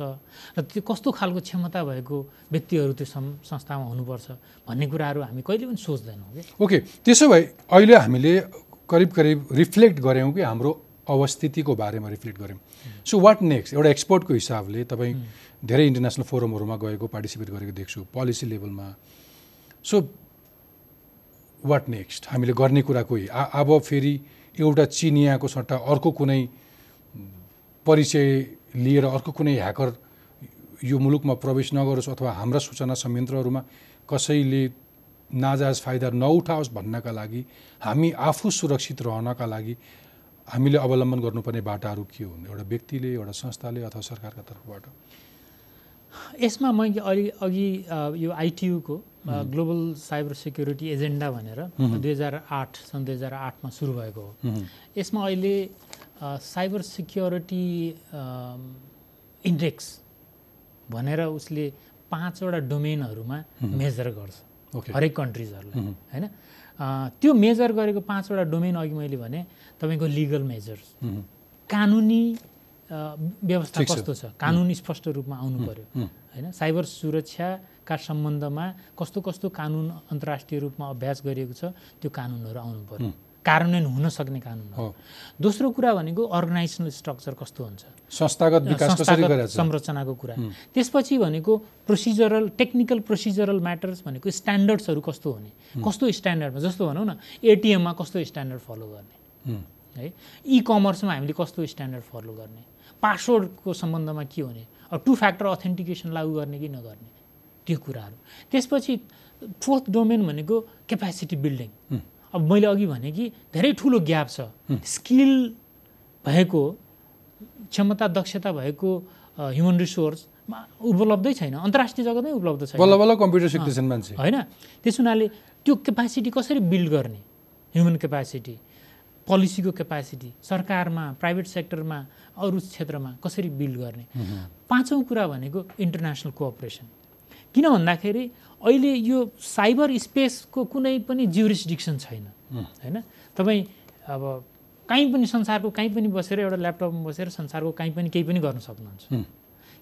र त्यो कस्तो खालको क्षमता भएको व्यक्तिहरू त्यो संस्थामा हुनुपर्छ भन्ने कुराहरू हामी कहिले पनि सोच्दैनौँ कि? ओके त्यसो भए अहिले हामीले करिब करिब रिफ्लेक्ट गऱ्यौँ कि हाम्रो अवस्थितिको बारेमा रिफ्लेक्ट गऱ्यौँ। सो वाट नेक्स्ट एउटा एक्सपर्टको हिसाबले तपाईँ धेरै इन्टरनेसनल फोरमहरूमा गएको पार्टिसिपेट गरेको देख्छु पोलिसी लेभलमा सो वाट नेक्स्ट हामीले गर्ने कुरा कोही? अब फेरि एउटा चिनियाको सट्टा अर्को कुनै परिचय लिएर अर्को कुनै ह्याकर यो मुलुकमा प्रवेश नगरोस् अथवा हाम्रा सूचना संयन्त्रहरूमा कसैले नाजायज फाइदा नउठाओस् भन्नका लागि हामी आफू सुरक्षित रहनका लागि हामीले अवलम्बन गर्नुपर्ने बाटाहरू के हुन्? एउटा व्यक्तिले एउटा संस्थाले अथवा सरकारका तर्फबाट? यसमा मैले अलि अघि यो आइटियुको ग्लोबल साइबर सेक्युरिटी एजेन्डा भनेर दुई हजार आठ सन् दुई हजार आठमा सुरु भएको हो। यसमा अहिले साइबर सिक्योरिटी इन्डेक्स भनेर उसले पाँचवटा डोमेनहरूमा मेजर गर्छ। हरेक कन्ट्रिजहरूलाई होइन? त्यो मेजर गरेको पाँचवटा डोमेन अघि मैले भने तपाईँको लिगल मेजर्स। कानुनी व्यवस्था। कस्तो छ? कानुन स्पष्ट रूपमा आउनु पर्यो। होइन? साइबर सुरक्षाका सम्बन्धमा कस्तो कस्तो कानुन अन्तर्राष्ट्रिय रूपमा अभ्यास गरिएको छ त्यो कानुनहरू आउनु पर्यो। कार्यान्वयन हुन सक्ने कानुन हो। दोस्रो कुरा भनेको अर्गनाइजेसनल स्ट्रक्चर कस्तो हुन्छ? संस्थागत विकास संरचनाको कुरा। त्यसपछि भनेको प्रोसिजरल टेक्निकल प्रोसिजरल म्याटर्स भनेको स्ट्यान्डर्ड्सहरू कस्तो हुने? कस्तो स्ट्यान्डर्डमा जस्तो भनौँ न एटिएममा कस्तो स्ट्यान्डर्ड फलो गर्ने? हुँ, है? इ कमर्समा हामीले कस्तो स्ट्यान्डर्ड फलो गर्ने? पासवर्डको सम्बन्धमा के हुने? अब टु फ्याक्टर अथेन्टिकेसन लागू गर्ने कि नगर्ने? त्यो कुराहरू। त्यसपछि फोर्थ डोमेन भनेको क्यापेसिटी बिल्डिङ अब मैले अघि भने कि धेरै ठुलो ग्याप छ। स्किल भएको क्षमता दक्षता भएको ह्युमन रिसोर्समा उपलब्धै छैन। अन्तर्राष्ट्रिय जगतमै उपलब्ध छैन। बल्ल बल्ल कम्प्युटर सिक्दैछन् मान्छे। होइन? त्यस हुनाले त्यो क्यापासिटी कसरी बिल्ड गर्ने? ह्युमन क्यापासिटी पोलिसीको क्यापासिटी सरकारमा प्राइभेट सेक्टरमा अरू क्षेत्रमा कसरी बिल्ड गर्ने? पाँचौँ कुरा भनेको इन्टरनेसनल कोअपरेसन किन भन्दाखेरि अहिले यो साइबर स्पेसको कुनै पनि ज्युरिस्डिक्सन छैन होइन? तपाईँ अब कहीँ पनि संसारको कहीँ पनि बसेर एउटा ल्यापटपमा बसेर संसारको कहीँ पनि केही पनि गर्न सक्नुहुन्छ।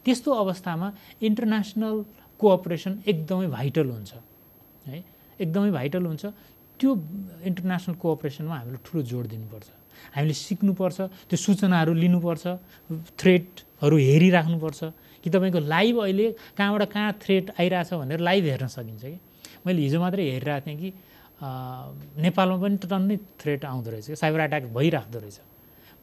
त्यस्तो अवस्थामा इन्टरनेसनल कोअपरेसन एकदमै भाइटल हुन्छ है? एकदमै भाइटल हुन्छ। त्यो इन्टरनेसनल कोअपरेसनमा हामीले ठुलो जोड दिनुपर्छ। हामीले सिक्नुपर्छ त्यो सूचनाहरू लिनुपर्छ थ्रेटहरू हेरिराख्नुपर्छ कि तपाईँको लाइभ अहिले कहाँबाट कहाँ थ्रेट आइरहेछ भनेर लाइभ हेर्न सकिन्छ कि? मैले हिजो मात्रै हेरिरहेको थिएँ कि नेपालमा पनि टन्नै थ्रेट आउँदो रहेछ साइबर एट्याक भइराख्दो रहेछ।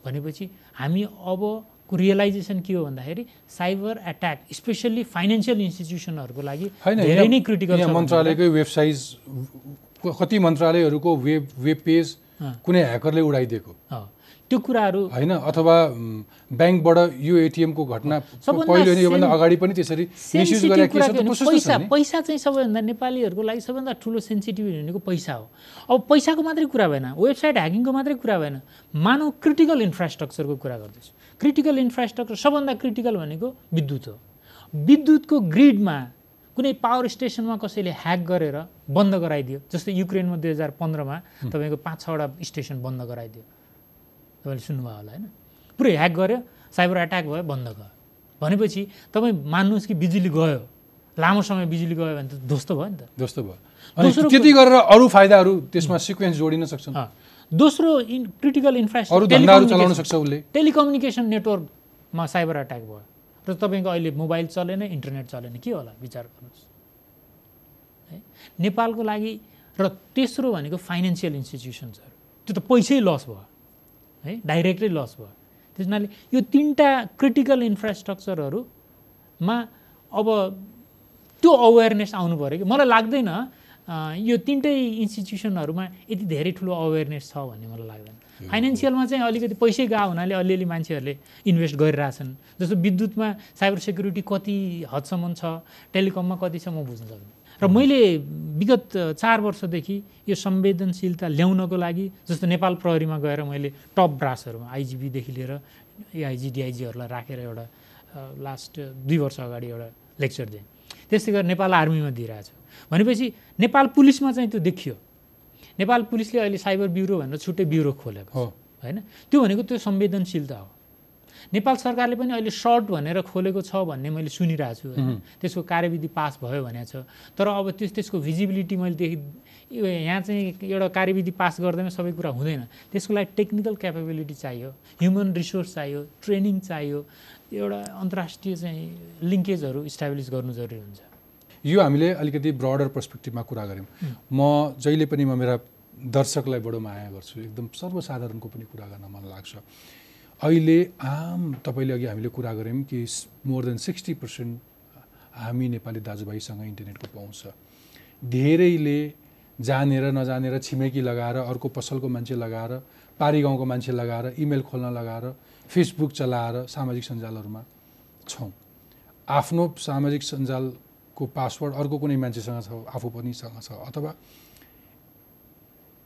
भनेपछि हामी अबको रियलाइजेसन के हो भन्दाखेरि साइबर एट्याक स्पेसल्ली फाइनेन्सियल इन्स्टिट्युसनहरूको लागि धेरै नै क्रिटिकल मन्त्रालयकै वेबसाइट कति मन्त्रालयहरूको वेब वेब पेज। कुनै ह्याकरले उडाइदिएको। त्यो कुराहरू होइन अथवा ब्याङ्कबाट यो एटिएमको घटना पहिलो योभन्दा अगाडि पनि त्यसरी पैसा पैसा चाहिँ सबैभन्दा नेपालीहरूको लागि सबैभन्दा ठुलो सेन्सिटिभ भनेको पैसा हो। अब पैसाको मात्रै कुरा भएन वेबसाइट ह्याकिङको मात्रै कुरा भएन। मानव क्रिटिकल इन्फ्रास्ट्रक्चरको कुरा गर्दैछु। क्रिटिकल इन्फ्रास्ट्रक्चर सबभन्दा क्रिटिकल भनेको विद्युत हो। विद्युतको ग्रिडमा कुनै पावर स्टेसनमा कसैले ह्याक गरेर बन्द गराइदियो जस्तै युक्रेनमा दुई हजार पन्ध्रमा तपाईँको पाँच छवटा स्टेसन बन्द गराइदियो। तपाईँले सुन्नुभयो होला होइन? पुरै ह्याक गर्यो साइबर एट्याक भयो बन्द गयो भनेपछि तपाईँ मान्नुहोस् कि बिजुली गयो। लामो समय बिजुली गयो भने त ध्वस्त भयो नि त। जस्तो भयो। अनि त्यति गरेर अरू फाइदाहरू त्यसमा सिक्वेन्स जोडिन सक्छन्। अँ। दोस्रो इन क्रिटिकल इन्फ्रास्ट्रक्चर चलाउन सक्छ उसले। टेलिकम्युनिकेसन नेटवर्कमा साइबर एट्याक भयो। र तपाईँको अहिले मोबाइल चलेन इन्टरनेट चलेन के होला? विचार गर्नुहोस्। है? नेपालको लागि र तेस्रो भनेको फाइनेन्सियल इन्स्टिट्युसन्सहरू त्यो त पैसै लस भयो। है डाइरेक्टली लस भयो। त्यस हुनाले यो तिनवटा क्रिटिकल इन्फ्रास्ट्रक्चरहरूमा अब त्यो अवेरनेस आउनु पऱ्यो कि। मलाई लाग्दैन यो तिनटै इन्स्टिट्युसनहरूमा यति धेरै ठुलो अवेरनेस छ भन्ने मलाई लाग्दैन। फाइनेन्सियलमा चाहिँ अलिकति पैसै गएको हुनाले अलिअलि मान्छेहरूले इन्भेस्ट गरिरहेछन्। जस्तो विद्युतमा साइबर सेक्युरिटी कति हदसम्म छ टेलिकममा कति छ म बुझ्न सक्दिनँ। र मैले विगत चार वर्षदेखि यो संवेदनशीलता ल्याउनको लागि जस्तो नेपाल प्रहरीमा गएर मैले टप ब्रासहरूमा आइजिबीदेखि लिएर एआइजी डिआइजीहरूलाई राखेर एउटा लास्ट दुई वर्ष अगाडि एउटा लेक्चर दिएँ। त्यस्तै गरेर नेपाल आर्मीमा दिइरहेको छु भनेपछि नेपाल पुलिसमा चाहिँ त्यो देखियो। नेपाल पुलिसले अहिले साइबर ब्युरो भनेर छुट्टै ब्युरो खोलेको हो। होइन? त्यो भनेको त्यो संवेदनशीलता हो। नेपाल सरकारले पनि अहिले सर्ट भनेर खोलेको छ भन्ने मैले सुनिरहेको छु त्यसको कार्यविधि पास भयो भनेको छ। तर अब त्यस त्यसको भिजिबिलिटी मैले देखि यहाँ चाहिँ एउटा कार्यविधि पास गर्दैमा सबै कुरा हुँदैन। त्यसको लागि टेक्निकल क्यापेबिलिटी चाहियो ह्युमन रिसोर्स चाहियो ट्रेनिङ चाहियो एउटा अन्तर्राष्ट्रिय चाहिँ लिङ्केजहरू इस्टाब्लिस गर्नु जरुरी हुन्छ। यो हामीले अलिकति ब्रडर पर्सपेक्टिभमा कुरा गऱ्यौँ। म जहिले पनि म मेरा दर्शकलाई बडो माया गर्छु। एकदम सर्वसाधारणको पनि कुरा गर्न मन लाग्छ। अहिले आम तपाईँले अघि हामीले कुरा गऱ्यौँ कि मोर देन सिक्सटी पर्सेन्ट हामी नेपाली दाजुभाइसँग इन्टरनेटको पहुँच छ धेरैले जानेर नजानेर छिमेकी लगाएर अर्को पसलको मान्छे लगाएर पारी गाउँको मान्छे लगाएर इमेल खोल्न लगाएर फेसबुक चलाएर सामाजिक सञ्जालहरूमा छौँ। आफ्नो सामाजिक सञ्जालको पासवर्ड अर्को कुनै मान्छेसँग छ आफू पनि सँग छ अथवा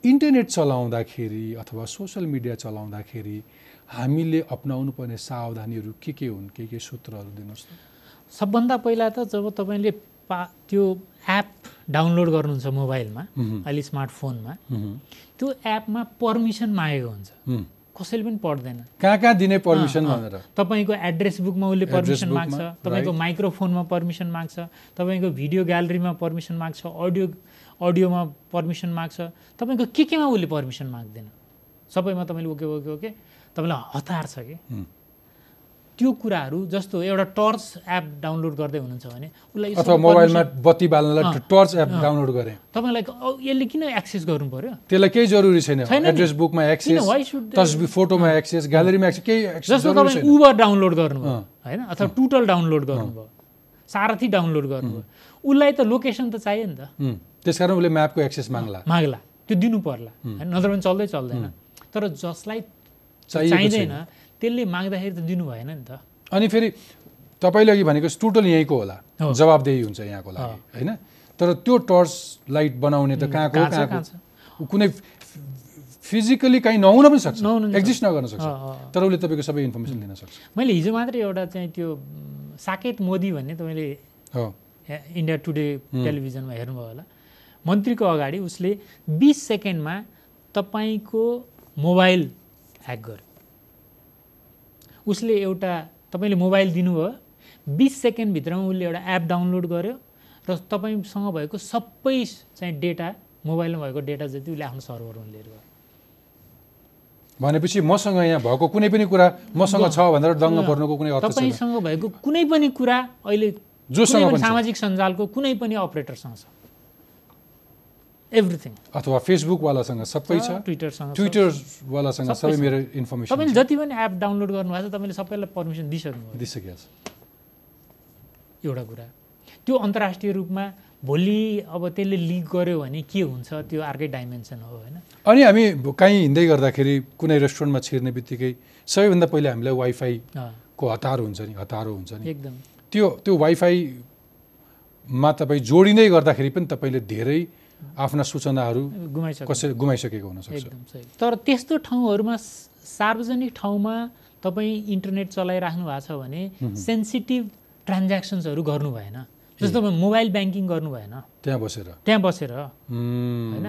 इन्टरनेट चलाउँदाखेरि अथवा सोसियल मिडिया चलाउँदाखेरि हामीले अप्नाउनु पर्ने सावधानीहरू के के हुन्? के के सूत्रहरू दिनुहोस् सबभन्दा पहिला त जब तपाईँले पा त्यो एप डाउनलोड गर्नुहुन्छ मोबाइलमा अहिले स्मार्टफोनमा त्यो एपमा पर्मिसन मागेको हुन्छ। कसैले पनि पढ्दैन। कहाँ कहाँ दिने पर्मिसन। भनेर? तपाईँको एड्रेस बुकमा उसले पर्मिसन माग्छ तपाईँको. माइक्रोफोनमा पर्मिसन माग्छ तपाईँको भिडियो ग्यालरीमा पर्मिसन माग्छ अडियो अडियोमा पर्मिसन माग्छ। तपाईँको के केमा उसले पर्मिसन माग्दैन? सबैमा तपाईँले ओके ओके ओके। तपाईँलाई हतार छ कि। त्यो कुराहरू जस्तो एउटा टर्च एप डाउनलोड गर्दै हुनुहुन्छ भने उसलाई अथवा मोबाइलमा बत्ती बाल्नलाई टर्च एप। डाउनलोड गरेँ। तपाईँलाई यसले किन एक्सेस गर्नु पर्यो? त्यसलाई केही जरुरी छैन। एड्रेस बुकमा एक्सेस तस्बिर फोटोमा एक्सेस ग्यालेरीमा एक्सेस केही जस्तो तपाईँ उबर डाउनलोड गर्नुभयो। होइन? अथवा टुटल डाउनलोड गर्नुभयो सारथी डाउनलोड गर्नुभयो उसलाई त लोकेसन त चाहियो नि त। त्यसकारण उसले म्यापको एक्सेस माग्ला। माग्ला। त्यो दिनु पर्ला। होइन? नत्र भने चल्दै चल्दैन। तर जसलाई चाहिँदैन। त्यसले माग्दाखेरि त दिनु भएन नि त। अनि फेरि तपाईँले अघि भनेको टोटल यहीँको होला। जवाबदेही हुन्छ यहाँको लागि होइन? तर त्यो टर्च लाइट बनाउने त कहाँको कहाँको कुनै फिजिकली कहीँ नहुन पनि सक्छ। एक्जिस्ट नगर्न सक्छ। तर उसले तपाईँको सबै इन्फर्मेसन लिन सक्छ। मैले हिजो मात्रै एउटा चाहिँ त्यो साकेत मोदी भन्ने तपाईँले इन्डिया टुडे टेलिभिजनमा हेर्नुभयो होला। मन्त्रीको अगाडि उसले बिस सेकेन्डमा तपाईँको मोबाइल ह्याक गर्यो उसले एउटा तपाईँले मोबाइल दिनुभयो बिस सेकेन्डभित्रमा उसले एउटा एप डाउनलोड गर्यो र तपाईँसँग भएको सबै चाहिँ डेटा मोबाइलमा भएको डेटा जति उसले आफ्नो सर्भरमा लिएर गयो। भनेपछि मसँग यहाँ भएको कुनै पनि कुरा मसँग छ भनेर दङ्ग पर्नुको कुनै तपाईँसँग भएको कुनै पनि कुरा अहिले जोसँग। सामाजिक सञ्जालको कुनै पनि अपरेटरसँग छ। एभ्रिथिङ अथवा फेसबुकवालासँग सबै छ। ट्विटरसँग। ट्विटरवालासँग सबै। मेरो इन्फर्मेसन तपाईँले जति पनि एप डाउनलोड गर्नुभएको छ तपाईँले सबैलाई पर्मिसन दिइसक्नुभयो। दिइसकेको छ। एउटा कुरा। त्यो अन्तर्राष्ट्रिय रूपमा भोलि अब त्यसले लिक गर्यो भने के हुन्छ त्यो अर्कै डाइमेन्सन हो होइन? अनि हामी काहीँ हिँड्दै गर्दाखेरि कुनै रेस्टुरेन्टमा छिर्ने बित्तिकै सबैभन्दा पहिले हामीलाई वाइफाईको हतारो हुन्छ नि हतारो हुन्छ नि। एकदम। त्यो त्यो वाइफाईमा तपाईँ जोडिँदै गर्दाखेरि पनि तपाईँले धेरै आफ्ना सूचनाहरू गुमाइसक्यो। कसै गुमाइसकेको हुनसक्छ एकदम सही। तर त्यस्तो ठाउँहरूमा सार्वजनिक ठाउँमा तपाईँ इन्टरनेट चलाइराख्नु भएको छ भने सेन्सिटिभ ट्रान्ज्याक्सन्सहरू गर्नु भएन। जस्तो मोबाइल ब्याङ्किङ गर्नु भएन। त्यहाँ बसेर? त्यहाँ बसेर। होइन?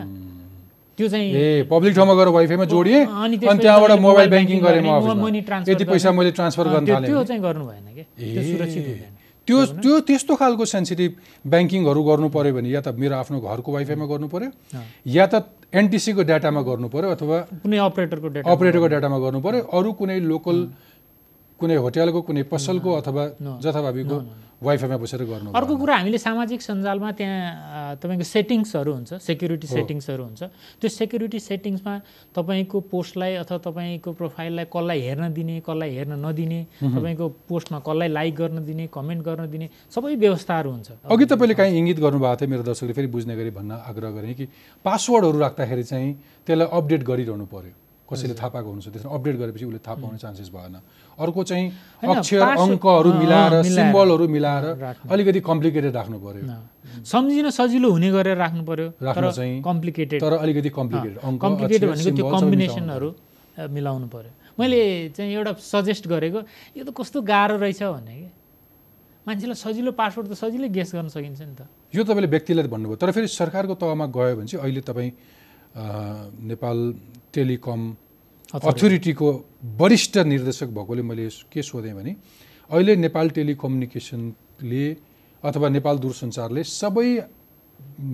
त्यो चाहिँ ए पब्लिक ठाउँमा गएर वाइफाईमा जोडिएँ अनि त्यहाँबाट मोबाइल ब्याङ्किङ गरेँ म मनी ट्रान्सफर यति पैसा। मैले ट्रान्सफर गर्न थालेँ। त्यो। चाहिँ गर्नु भएन कि? त्यो सुरक्षित हुँदैन। त्यो त्यो त्यस्तो खालको सेन्सिटिभ ब्याङ्किङहरू गर्नु पऱ्यो भने या त मेरो आफ्नो घरको वाइफाईमा गर्नु पऱ्यो या त एनटिसीको डाटामा गर्नु पऱ्यो अथवा कुनै अपरेटरको डेटा अपरेटरको डाटामा गर्नु पऱ्यो अरू कुनै लोकल कुनै होटेलको कुनै पसलको अथवा. जथाभावीको वाइफाईमा बसेर गर्नु अर्को कुरा हामीले सामाजिक सञ्जालमा त्यहाँ तपाईँको सेटिङ्सहरू हुन्छ सेक्युरिटी सेटिङ्सहरू हुन्छ। त्यो सेक्युरिटी सेटिङ्समा तपाईँको पोस्टलाई अथवा तपाईँको प्रोफाइललाई कसलाई हेर्न दिने कसलाई हेर्न नदिने तपाईँको पोस्टमा कसलाई लाइक गर्न दिने कमेन्ट गर्न दिने सबै व्यवस्थाहरू हुन्छ। अघि तपाईँले काहीँ इङ्गित गर्नुभएको थियो मेरो दर्शकले फेरि बुझ्ने गरी भन्न आग्रह गरेँ कि पासवर्डहरू राख्दाखेरि चाहिँ त्यसलाई अपडेट गरिरहनु पर्यो। कसैले थाहा पाएको हुन्छ त्यसमा अपडेट गरेपछि उसले थाहा पाउने चान्सेस भएन। अर्को चाहिँ अक्षर अङ्कहरू मिलाएर सिम्बलहरू मिलाएर। अलिकति कम्प्लिकेटेड राख्नु पर्यो। सम्झिन सजिलो हुने गरेर राख्नु पर्यो राख्न चाहिँ- कम्प्लिकेटेड तर अलिकति कम्प्लिकेटेड अङ्क कम्प्लिकेटेड भनेको त्यो कम्बिनेसनहरू मिलाउनु पर्यो। मैले चाहिँ एउटा सजेस्ट गरेको यो त कस्तो गाह्रो रहेछ भने कि? मान्छेलाई सजिलो पासवर्ड त सजिलै गेस गर्न सकिन्छ नि त। यो तपाईँले व्यक्तिलाई भन्नुभयो तर फेरि सरकारको तहमा गयो भने चाहिँ अहिले तपाईँ नेपाल टेलिकम अथोरिटीको वरिष्ठ निर्देशक भएकोले मैले के सोधेँ भने अहिले नेपाल टेलिकम्युनिकेसनले अथवा नेपाल दूरसञ्चारले सबै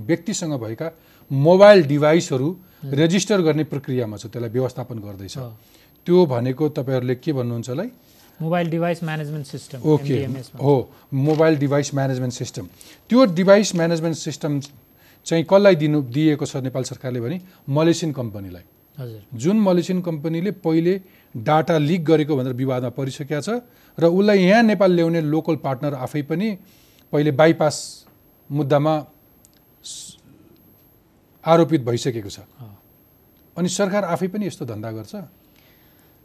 व्यक्तिसँग भएका मोबाइल डिभाइसहरू रेजिस्टर गर्ने प्रक्रियामा छ त्यसलाई व्यवस्थापन गर्दैछ। त्यो भनेको तपाईँहरूले के भन्नुहुन्छ होला mobile device management system okay. हो मोबाइल डिभाइस म्यानेजमेन्ट सिस्टम। त्यो डिभाइस म्यानेजमेन्ट सिस्टम चाहिँ कसलाई दिनु दिएको छ नेपाल सरकारले भने मलेसियन कम्पनीलाई। जुन मलेसियन कम्पनीले पहिले डाटा लिक गरेको भनेर विवादमा परिसकेका छ र उसलाई यहाँ नेपाल ल्याउने लोकल पार्टनर आफै पनि पहिले बाइपास मुद्दामा आरोपित भइसकेको छ। अनि सरकार आफै पनि यस्तो धन्दा गर्छ?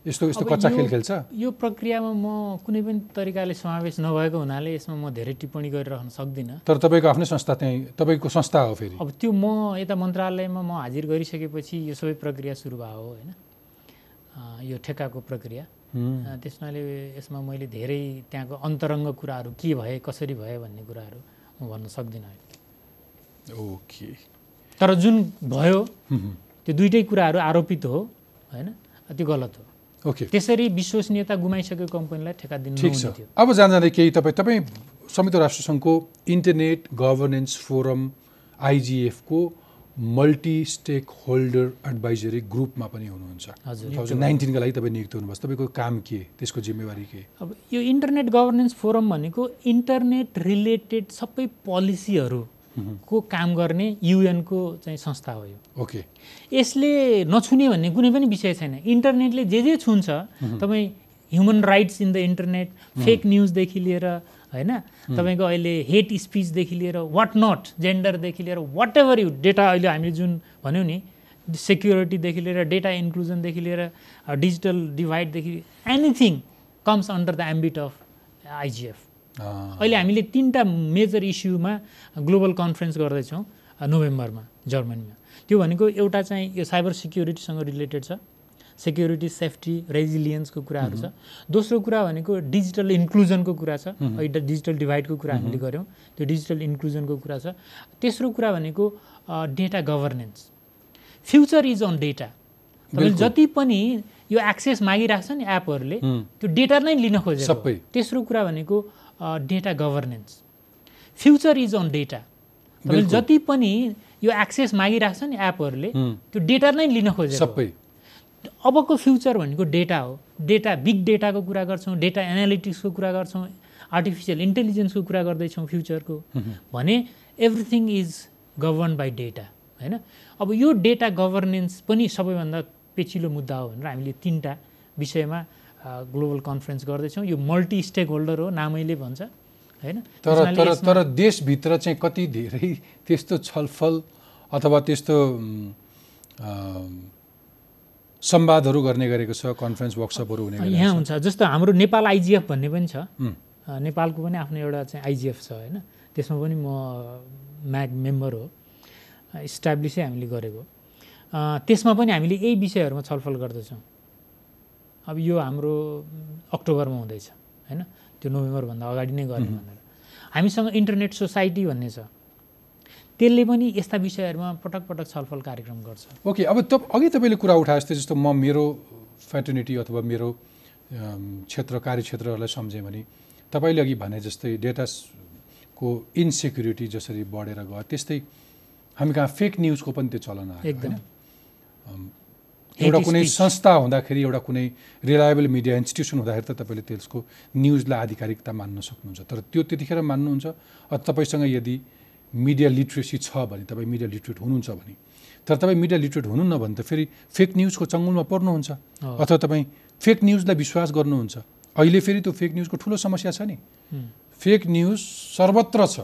यस्तो यस्तो कच्चा खेल खेल्छ? यो प्रक्रियामा म कुनै पनि तरिकाले समावेश नभएको हुनाले यसमा म धेरै टिप्पणी गरिरहन सक्दिनँ। तर तपाईँको आफ्नै संस्था त्यहीँ तपाईँको संस्था हो फेरि। अब त्यो म यता मन्त्रालयमा म हाजिर गरिसकेपछि यो सबै प्रक्रिया सुरु भयो होइन। यो ठेक्काको प्रक्रिया। त्यसनाले यसमा मैले धेरै त्यहाँको अन्तरङ्ग कुराहरू के भए कसरी भए भन्ने कुराहरू म भन्न सक्दिनँ अहिले। ओके। तर जुन भयो। त्यो दुइटै कुराहरू आरोपित हो होइन? त्यो गलत हो। ओके। त्यसरी विश्वसनीयता गुमाइसकेको कम्पनीलाई ठेक्का दिनु ठिक छ। अब जाँदै केही तपाईँ तपाईँ संयुक्त राष्ट्रसङ्घको इन्टरनेट गभर्नेन्स फोरम आइजिएफको मल्टी स्टेक होल्डर एडभाइजरी ग्रुपमा पनि हुनुहुन्छ। हजुर। टु थाउजन्ड नाइन्टिनका लागि तपाईँ नियुक्त हुनुभएको तपाईँको काम के? त्यसको जिम्मेवारी के? अब यो इन्टरनेट गभर्नेन्स फोरम भनेको इन्टरनेट रिलेटेड सबै पोलिसीहरूको काम गर्ने युएनको चाहिँ संस्था हो यो। ओके यसले नछुने भन्ने कुनै पनि विषय छैन। इन्टरनेटले जे जे छुन्छ तपाईँ human rights in the internet fake न्युजदेखि लिएर होइन? तपाईँको अहिले हेट स्पिचदेखि लिएर वाट नट जेन्डरदेखि लिएर वाट एभर यु डेटा अहिले हामीले जुन भन्यौँ नि सेक्युरिटीदेखि लिएर डेटा इन्क्लुजनदेखि लिएर digital डिभाइडदेखि anything comes under the ambit of IGF अहिले हामीले तिनवटा मेजर इस्युमा ग्लोबल कन्फरेन्स गर्दैछौँ नोभेम्बरमा जर्मनीमा। त्यो भनेको एउटा चाहिँ यो साइबर सिक्युरिटीसँग रिलेटेड छ। सेक्युरिटी सेफ्टी रेजिलियन्सको कुराहरू छ। दोस्रो कुरा भनेको डिजिटल इन्क्लुजनको कुरा छ। अहिले डिजिटल डिभाइडको कुरा हामीले गऱ्यौँ। त्यो डिजिटल इन्क्लुजनको कुरा छ। तेस्रो कुरा भनेको data governance future is on data तपाईँले जति पनि यो एक्सेस मागिरहेको छ नि एपहरूले। त्यो डेटा नै लिन खोजेको। तेस्रो कुरा भनेको data governance future is on data तपाईँले। जति पनि यो एक्सेस मागिरहेको छ नि एपहरूले। त्यो डेटा नै लिन खोजेको। सबै। अबको फ्युचर भनेको डेटा हो। डेटा बिग डेटाको कुरा गर्छौँ डेटा एनालिटिक्सको कुरा गर्छौँ आर्टिफिसियल इन्टेलिजेन्सको कुरा गर्दैछौँ फ्युचरको भने everything is govern by data होइन? अब यो डेटा गभर्नेन्स पनि सबैभन्दा पेचिलो मुद्दा हो भनेर हामीले तिनवटा विषयमा ग्लोबल कन्फरेन्स गर्दैछौँ। यो मल्टी स्टेक होल्डर हो नामैले भन्छ होइन? तर तर तर देशभित्र चाहिँ कति धेरै त्यस्तो छलफल अथवा त्यस्तो संवादहरू गर्ने गरेको छ कन्फरेन्स वर्कसपहरू हुने यहाँ हुन्छ। जस्तो हाम्रो नेपाल आइजिएफ भन्ने पनि छ। नेपालको पनि आफ्नो एउटा चाहिँ आइजिएफ छ होइन? त्यसमा पनि म म्याग मेम्बर हो। इस्टाब्लिसै हामीले गरेको। त्यसमा पनि हामीले यही विषयहरूमा छलफल गर्दछौँ। अब यो हाम्रो अक्टोबरमा हुँदैछ होइन? त्यो नोभेम्बरभन्दा अगाडि नै गर्ने भनेर। हामीसँग इन्टरनेट सोसाइटी भन्ने छ। त्यसले पनि यस्ता विषयहरूमा पटक पटक छलफल कार्यक्रम गर्छ। ओके अब त अघि तपाईँले कुरा उठाए जस्तै जस्तो म मेरो फ्याटर्निटी अथवा मेरो क्षेत्र कार्यक्षेत्रहरूलाई सम्झेँ भने तपाईँले अघि भने जस्तै डेटाको इनसेक्युरिटी जसरी बढेर गयो त्यस्तै हामी कहाँ फेक न्युजको पनि त्यो चलन आयो एकदम। होइन? एउटा कुनै। संस्था हुँदाखेरि एउटा कुनै रिलायबल मिडिया इन्स्टिट्युसन हुँदाखेरि त तपाईँले त्यसको न्युजलाई आधिकारिकता मान्न सक्नुहुन्छ। तर त्यो त्यतिखेर मान्नुहुन्छ। तपाईँसँग यदि मिडिया लिट्रेसी छ भने तपाईँ मिडिया लिट्रेट हुनुहुन्छ भने तर तपाईँ मिडिया लिट्रेट हुनुहुन्न भने त फेरि फेक न्युजको चङ्गुलमा पर्नुहुन्छ। अथवा तपाईँ फेक न्युजलाई विश्वास गर्नुहुन्छ। अहिले फेरि त्यो फेक न्युजको ठुलो समस्या छ नि। फेक न्युज सर्वत्र छ।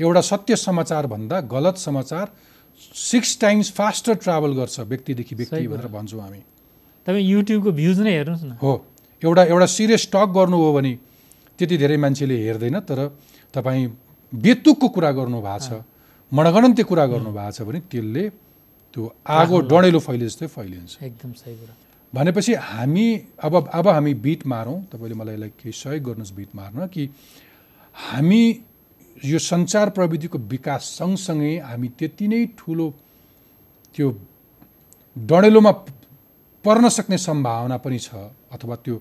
एउटा सत्य समाचारभन्दा गलत समाचार सिक्स टाइम्स फास्टर ट्राभल गर्छ व्यक्तिदेखि व्यक्ति भनेर भन्छौँ हामी। तपाईँ युट्युबको भ्युज नै हेर्नुहोस् न। हो। एउटा एउटा सिरियस टक गर्नु हो भने त्यति धेरै मान्छेले हेर्दैन तर तपाईँ बेतुकको कुरा गर्नु भएको छ मनगणन्ती कुरा गर्नु भएको छ भने त्यसले त्यो आगो डढेलो फैले जस्तै फैलिन्छ। एकदम सही कुरा। भनेपछि हामी अब अब हामी बिट मारौँ। तपाईँले मलाई यसलाई केही सहयोग गर्नुहोस् बिट मार्न कि हामी यो सञ्चार प्रविधिको विकास सँगसँगै हामी त्यति नै ठुलो त्यो डढेलोमा पर्न सक्ने सम्भावना पनि छ अथवा त्यो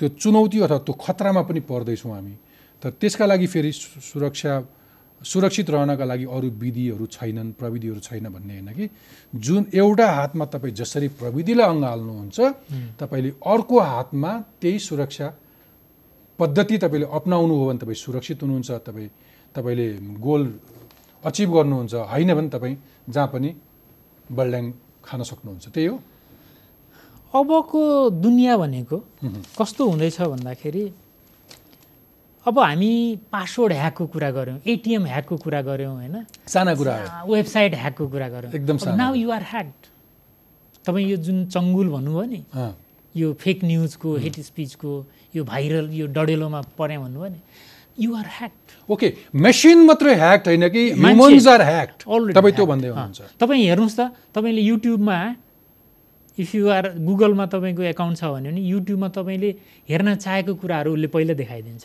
त्यो चुनौती अथवा त्यो खतरामा पनि पर्दैछौँ हामी। तर त्यसका लागि फेरि सुरक्षा सुरक्षित रहनका लागि अरू विधिहरू छैनन् प्रविधिहरू छैन भन्ने होइन कि? जुन एउटा हातमा तपाईँ जसरी प्रविधिलाई अँगाल्नुहुन्छ तपाईँले अर्को हातमा त्यही सुरक्षा पद्धति तपाईँले अप्नाउनु हो भने तपाईँ सुरक्षित हुनुहुन्छ तपाईँ तपाईँले गोल अचिभ गर्नुहुन्छ होइन भने तपाईँ जहाँ पनि बल्ड्याङ खान सक्नुहुन्छ। त्यही हो। अबको दुनियाँ भनेको कस्तो हुँदैछ भन्दाखेरि अब हामी पासवर्ड ह्याकको कुरा गऱ्यौँ एटिएम ह्याकको कुरा गऱ्यौँ होइन? साना कुरा। वेबसाइट ह्याकको कुरा गऱ्यौँ। एकदम। नाउ युआर ह्याक्ड तपाईँ यो जुन चङ्गुल भन्नुभयो नि यो फेक न्युजको हेट स्पिचको यो भाइरल यो डडेलोमा पऱ्यो भन्नुभयो नि युआर ह्याक्ड ओके मेसिन मात्रै ह्याक्ड होइन कि ह्युमन्स आर ह्याक्ड तपाईँ त्यो. भन्दै हुनुहुन्छ। तपाईँ हेर्नुहोस् त तपाईँले युट्युबमा इफ यु आर गुगलमा तपाईँको एकाउन्ट छ भने पनि युट्युबमा तपाईँले हेर्न चाहेको कुराहरू उसले पहिला देखाइदिन्छ।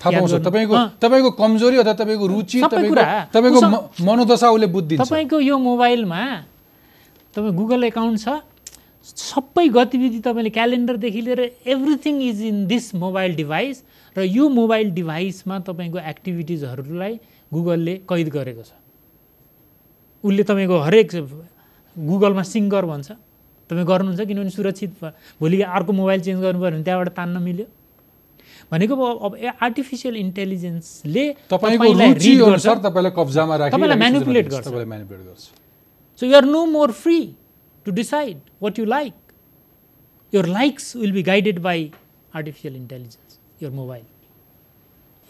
थाहा पाउँछ तपाईँको कमजोरी अथवा तपाईँको रुचि तपाईँको मनोदशा उसले बुझिदिन्छ। तपाईँको यो मोबाइलमा तपाईँ गुगल एकाउन्ट छ सबै गतिविधि तपाईँले क्यालेन्डरदेखि लिएर everything is in this mobile device र यो मोबाइल डिभाइसमा तपाईँको एक्टिभिटिजहरूलाई गुगलले कैद गरेको छ। उसले तपाईँको हरेक गुगलमा सिङ्गर भन्छ। तपाईँ गर्नुहुन्छ किनभने सुरक्षित भोलि अर्को मोबाइल चेन्ज गर्नु पऱ्यो भने त्यहाँबाट तान्न मिल्यो। भनेको अब- आर्टिफिसियल इन्टेलिजेन्सले तपाईँलाई म्यानिपुलेट गर्छ। you are no more free to decide what you like. Your likes will be guided by artificial intelligence, your mobile.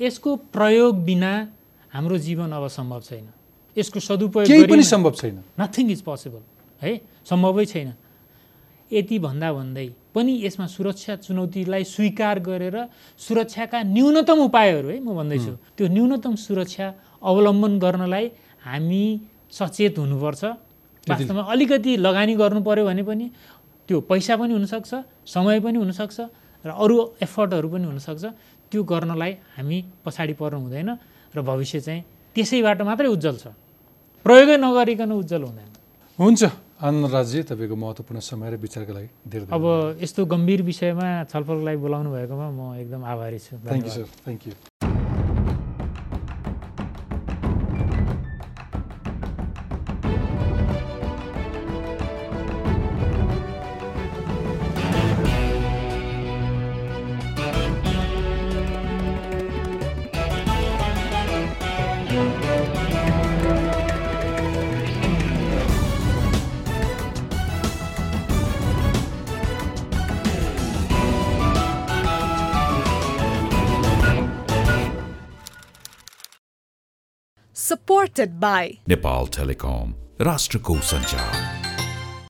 यसको प्रयोग बिना हाम्रो जीवन अब सम्भव छैन। यसको सदुपयोग केही पनि सम्भव छैन। नथिङ इज पोसिबल है? सम्भवै छैन। यति भन्दा भन्दै पनि यसमा सुरक्षा चुनौतीलाई स्वीकार गरेर सुरक्षाका न्यूनतम उपायहरू है म भन्दैछु। त्यो न्यूनतम सुरक्षा अवलम्बन गर्नलाई हामी सचेत हुनुपर्छ। वास्तवमा अलिकति लगानी गर्नु पर्यो भने पनि त्यो पैसा पनि हुनसक्छ समय पनि हुनसक्छ। र अरू एफर्टहरू पनि हुनसक्छ। त्यो गर्नलाई हामी पछाडि पर्नु हुँदैन र भविष्य चाहिँ त्यसैबाट मात्रै उज्जवल छ। प्रयोगै नगरिकन उज्जवल हुँदैन। हुन्छ आनन्द राजी तपाईँको महत्त्वपूर्ण समय र विचारको लागि धेरै अब यस्तो गम्भीर विषयमा छलफलको लागि बोलाउनु भएकोमा म एकदम आभारी छु। Thank you. Sir thank you supported by Nepal Telecom, राष्ट्रको सञ्चार